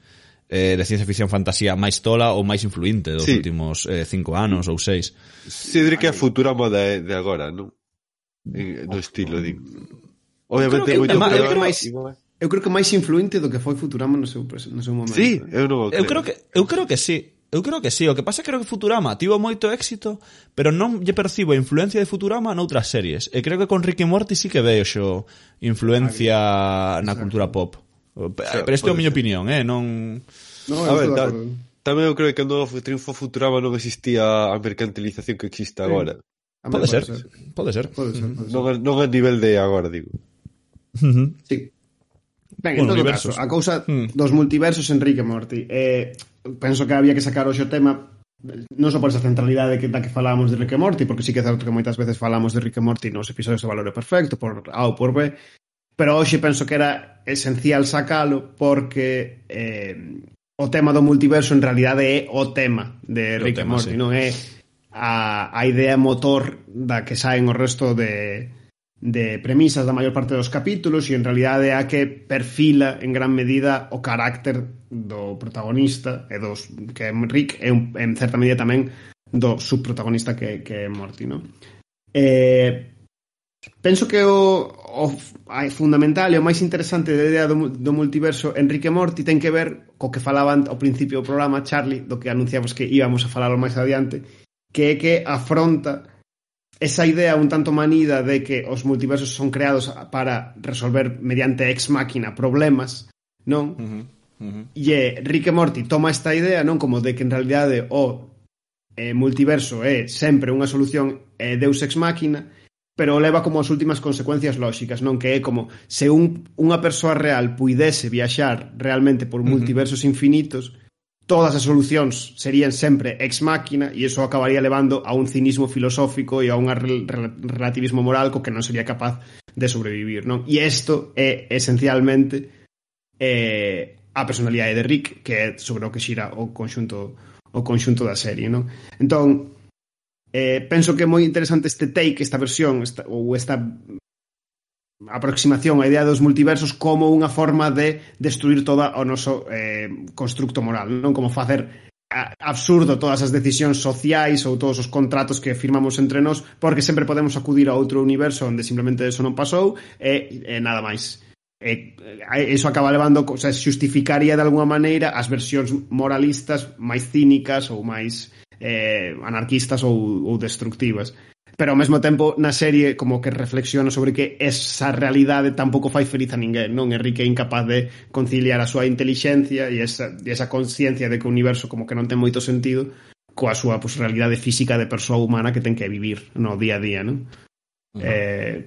eh, de ciencia ficción fantasía máis tola ou máis influinte dos sí. últimos eh, cinco anos ou seis. Sí, diría que a futura moda é de agora, non? No estilo, digo. Obviamente, eu creo que, moito eu creo, máis, eu creo que máis influente do que foi Futurama no seu, no seu momento. Sí, eh. eu non creo. Eu creo que, eu creo que sí. Eu creo que sí, o que pasa é que creo que Futurama tivo moito éxito, pero non lle percibo a influencia de Futurama noutras series. E creo que con Ricky Morty sí que vexo influencia ah, na cultura pop. Pero isto é a miña opinión, eh, non No, a ver, da, tamén eu creo que cando triunfo Futurama non existía a mercantilización que existe agora. Sí. Pode ser, pode ser. Pode ser. Pode ser, pode ser. Non, non a nivel de agora, digo. Uh -huh. Sí. Ben, bueno, en todo universos. caso, a cousa mm. dos multiversos Enrique Morty. Eh, penso que había que sacar hoxe o tema non só por esa centralidade que, da que falábamos de Rick e Morty, porque sí que é certo que moitas veces falamos de Rick e Morty nos episodios de Valor Perfecto, por A ou por B, pero hoxe penso que era esencial sacalo porque eh, o tema do multiverso en realidade é o tema de Rick e Morty, sí. non é a, a idea motor da que saen o resto de, de premisas da maior parte dos capítulos e en realidade é a que perfila en gran medida o carácter do protagonista e dos que é Rick e un, en certa medida tamén do subprotagonista que, que é Morty, non? Eh, penso que o, o ai, fundamental e o máis interesante da idea do, do multiverso Enrique Morty ten que ver co que falaban ao principio do programa Charlie, do que anunciamos que íbamos a falar o máis adiante, que é que afronta esa idea un tanto manida de que os multiversos son creados para resolver mediante ex máquina problemas, non? Uh -huh. Uh -huh. E Rick e Morty toma esta idea, non? Como de que en realidade o eh, multiverso é sempre unha solución eh, deus ex máquina, pero leva como as últimas consecuencias lóxicas, non que é como se un, unha persoa real puidese viaxar realmente por multiversos uh -huh. infinitos, todas as solucións serían sempre ex máquina e iso acabaría levando a un cinismo filosófico e a un relativismo moral co que non sería capaz de sobrevivir, non? E isto é esencialmente eh, a personalidade de Rick, que é sobre o que xira o conxunto o conxunto da serie, non? Entón, eh, penso que é moi interesante este take, esta versión, esta, ou esta aproximación á idea dos multiversos como unha forma de destruir toda o noso eh, constructo moral, non? Como facer absurdo todas as decisións sociais ou todos os contratos que firmamos entre nós porque sempre podemos acudir a outro universo onde simplemente eso non pasou e, e nada máis. E, e eso acaba levando o sea, xustificaría de alguna maneira as versións moralistas máis cínicas ou máis eh, anarquistas ou, ou destructivas pero ao mesmo tempo na serie como que reflexiona sobre que esa realidade tampouco fai feliz a ninguén, non? Enrique é incapaz de conciliar a súa inteligencia e esa, e esa conciencia de que o universo como que non ten moito sentido coa súa pues, realidade física de persoa humana que ten que vivir no día a día, non? Uh -huh. eh,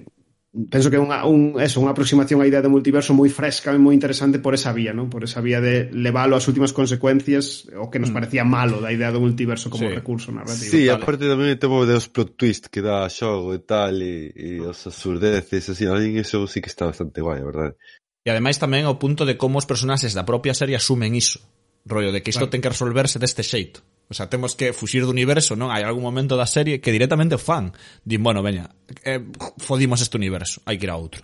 penso que é unha, un, eso, unha aproximación á idea de multiverso moi fresca e moi interesante por esa vía, non? Por esa vía de leválo ás últimas consecuencias o que nos mm. parecía malo da idea do multiverso como sí. recurso narrativo. Sí, aparte tamén vou de os plot twist que dá xogo e tal e, e os absurdeces, así, en eso sí que está bastante guai, a verdade. E ademais tamén o punto de como os personaxes da propia serie asumen iso Rollo de que isto claro. ten que resolverse deste xeito. O sea, temos que fuxir do universo, non? Hai algún momento da serie que directamente o fan. Din, bueno, veña, eh, fodimos este universo, hai que ir a outro.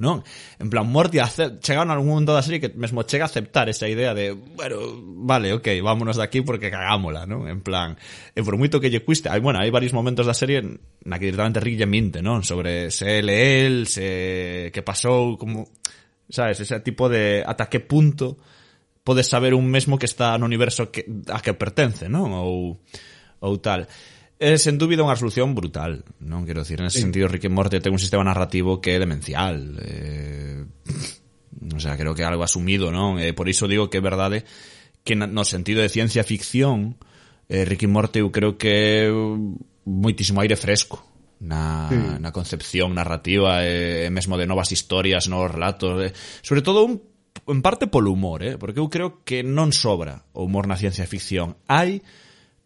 Non? En plan, Morty chegaron a algún momento da serie que mesmo chega a aceptar esa idea de, bueno, vale, ok, vámonos de aquí porque cagámola, non? En plan, e por moito que lle cuiste, hai, bueno, hai varios momentos da serie na que directamente Rick lle minte, non? Sobre se ele el, se que pasou, como, sabes, ese tipo de ata que punto podes saber un mesmo que está no universo que, a que pertence, non? Ou, ou tal. É, sen dúbida, unha resolución brutal, non? Quero dicir, nese sí. sentido, Rick and Morty ten un sistema narrativo que é demencial. Eh, o sea, creo que é algo asumido, non? E eh, por iso digo que é verdade que no sentido de ciencia ficción eh, Rick and Morty eu creo que é moitísimo aire fresco na, sí. na concepción narrativa e, eh, e mesmo de novas historias, novos relatos, eh, sobre todo un en parte polo humor, eh? porque eu creo que non sobra o humor na ciencia ficción. Hai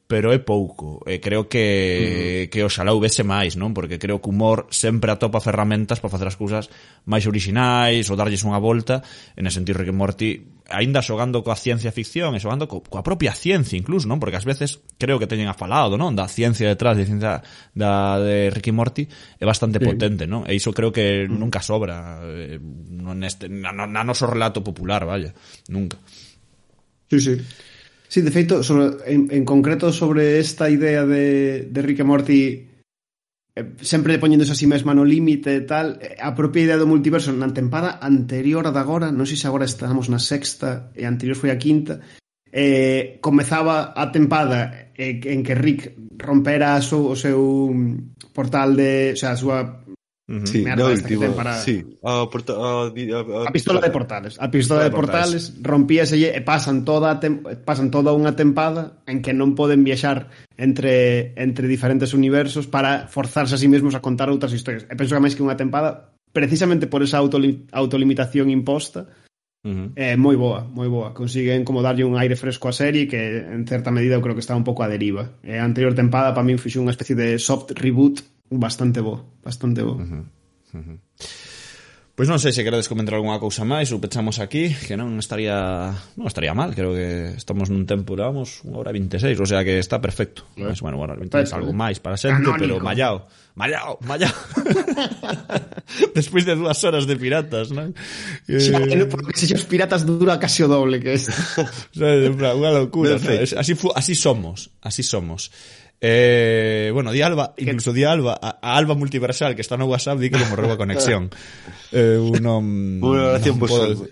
pero é pouco. E creo que, mm. que oxalá houvese máis, non? Porque creo que o humor sempre atopa ferramentas para facer as cousas máis orixinais ou darlles unha volta. En ese sentido, Rick Morty aínda xogando coa ciencia ficción e xogando co, coa propia ciencia incluso, non? Porque ás veces creo que teñen afalado, non? Da ciencia detrás de ciencia da de Ricky Morty é bastante sí. potente, non? E iso creo que mm. nunca sobra eh, neste, este, na, na noso relato popular, vaya, nunca. Sí, sí. Sí, de feito, sobre, en, en concreto sobre esta idea de, de Rick e Morty eh, sempre poñéndose a si sí mesma no límite e tal, eh, a propia idea do multiverso na tempada anterior a da agora, non sei se agora estamos na sexta e anterior foi a quinta, eh, comezaba a tempada eh, en que Rick rompera o seu, o seu portal de, o sea, a súa Uh -huh. Sí, no, último, para... sí. A, porta, a, a, a, pistola de portales. A pistola de portales, portales rompíase e pasan toda a tem... pasan toda unha tempada en que non poden viaxar entre entre diferentes universos para forzarse a sí mesmos a contar outras historias. E penso que máis que unha tempada precisamente por esa autolim... autolimitación imposta Uh -huh. É eh, moi boa, moi boa. Consiguen como darlle un aire fresco á serie que en certa medida eu creo que está un pouco a deriva. E eh, a anterior tempada para min fixe unha especie de soft reboot bastante bo, bastante bo. Uh -huh. Uh -huh. Pois non sei se queredes comentar algunha cousa máis ou pechamos aquí, que non estaría non estaría mal, creo que estamos nun tempo, vamos, unha hora 26, o sea que está perfecto. Eh? Mas, bueno, bueno, 26 algo máis para xente, Canónico. pero mallao, mallao, mallao. Despois de dúas horas de piratas, non? Que... Xa, eh... porque se os piratas dura casi o doble que isto. unha locura, así, fu así somos, así somos. Eh, bueno, di Alba, incluso di Alba, a, a Alba Multiversal, que está no WhatsApp, di que le morreu a conexión. Eh, un non, Unha oración non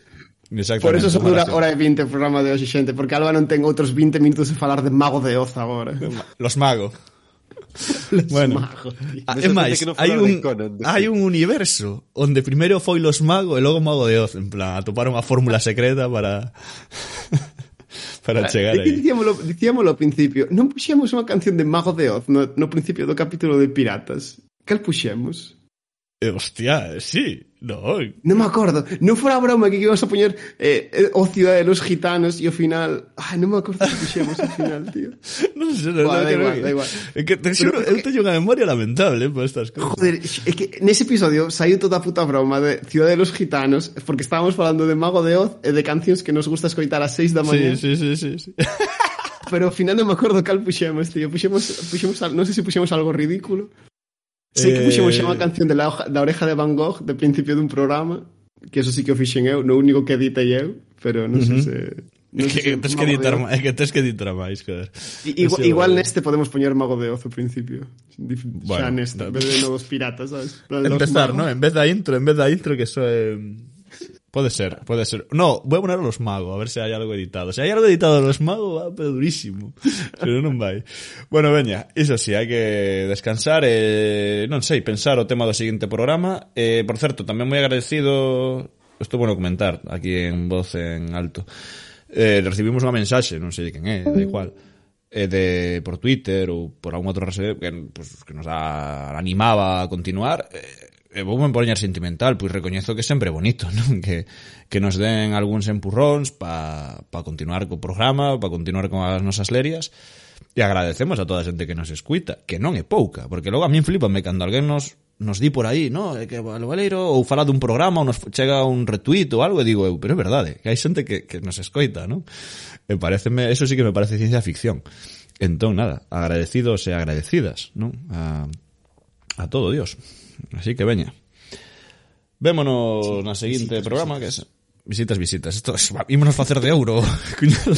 Exactamente. Por eso só dura hora e 20 o programa de hoxe, xente, porque Alba non ten outros 20 minutos de falar de Mago de Oz agora. Los Magos. Los bueno, magos, a, é máis, hai un, Conan, hai un universo onde primeiro foi los magos e logo mago de Oz, en plan, atoparon a fórmula secreta para para chegar aí. Dicíamolo, dicíamolo ao principio, non puxemos unha canción de Mago de Oz no, no principio do capítulo de Piratas. Cal puxemos? Eh, hostia, sí, no. Non me acordo. Non fora a broma que íbamos a poñer eh, eh, o Ciudad de los Gitanos e ao final... Ai, non me acordo que puxemos ao final, tío. Non sei, non, Buah, non, da igual, da igual. É que te teño unha memoria lamentable para estas cousas. Joder, é que nese episodio saiu toda a puta broma de Ciudad de los Gitanos porque estábamos falando de Mago de Oz e de cancións que nos gusta escoitar ás 6 da mañá. Sí, sí, sí, sí, sí. Pero ao final non me acordo cal puxemos, tío. Puxemos, puxemos al- non sei se puxemos algo ridículo. Sei que puxemos xa unha eh, canción de la, hoja, da oreja de Van Gogh de principio dun programa, que eso sí que o fixen eu, no único que editei eu, pero non uh -huh. sei se... Non sei que, que, tens que editar é que tens que editar máis, joder. Igual, sí, igual neste podemos poñer Mago de Oz ao principio. Bueno, xa neste, en vez de novos piratas, sabes? Empezar, ¿no? En vez da intro, en vez da intro que eso é... Eh Puede ser, puede ser. No, voy a poner a los magos, a ver si hay algo editado. Si hay algo editado de los magos, va pero durísimo. Pero non vai. Bueno, veña, iso sí, hai que descansar e, non sei, pensar o tema do seguinte programa. Eh, por certo, tamén moi agradecido, isto bueno comentar, aquí en voz en alto. Eh, recibimos unha mensaxe, non sei de quen é, da igual eh, de por Twitter ou por algún outro que, pues, que nos da, animaba a continuar eh, e vou me poñer sentimental, pois recoñezo que é sempre bonito, non? Que, que nos den algúns empurróns para pa continuar co programa, para continuar con as nosas lerias, e agradecemos a toda a xente que nos escuita, que non é pouca, porque logo a min flipame cando alguén nos nos di por aí, no, que o Valeiro ou fala dun programa ou nos chega un retweet ou algo e digo eu, pero é verdade, que hai xente que, que nos escoita, non? E pareceme, eso sí que me parece ciencia ficción. Entón, nada, agradecidos e agradecidas, non? A, a todo Dios. Así que veña. Vémonos sí, na seguinte visitas, programa visitas. que es visitas visitas. Esto es, ímonos facer de euro, cuñado.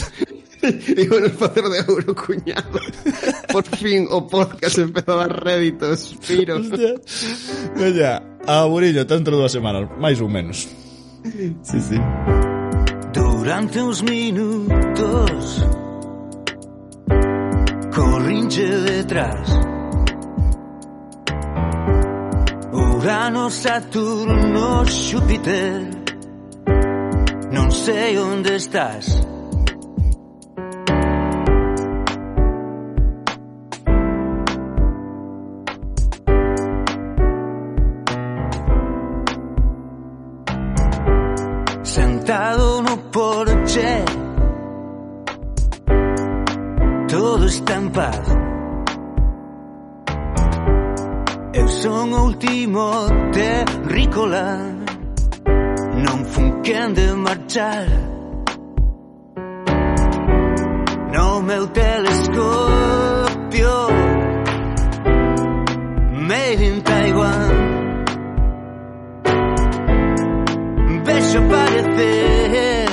ímonos facer de euro, cuñado. Por fin o podcast empezou a réditos, piro. Veña, aburillo, tanto dúas semanas, máis ou menos. Sí, sí. Durante uns minutos Corrinche detrás Urano, Saturno, Xúpiter Non sei onde estás. Sentado no porche. Todo está en Eu son o último terrícola Non fun quen de marchar. No meu telescopio. Made in Taiwan. Vexo aparecer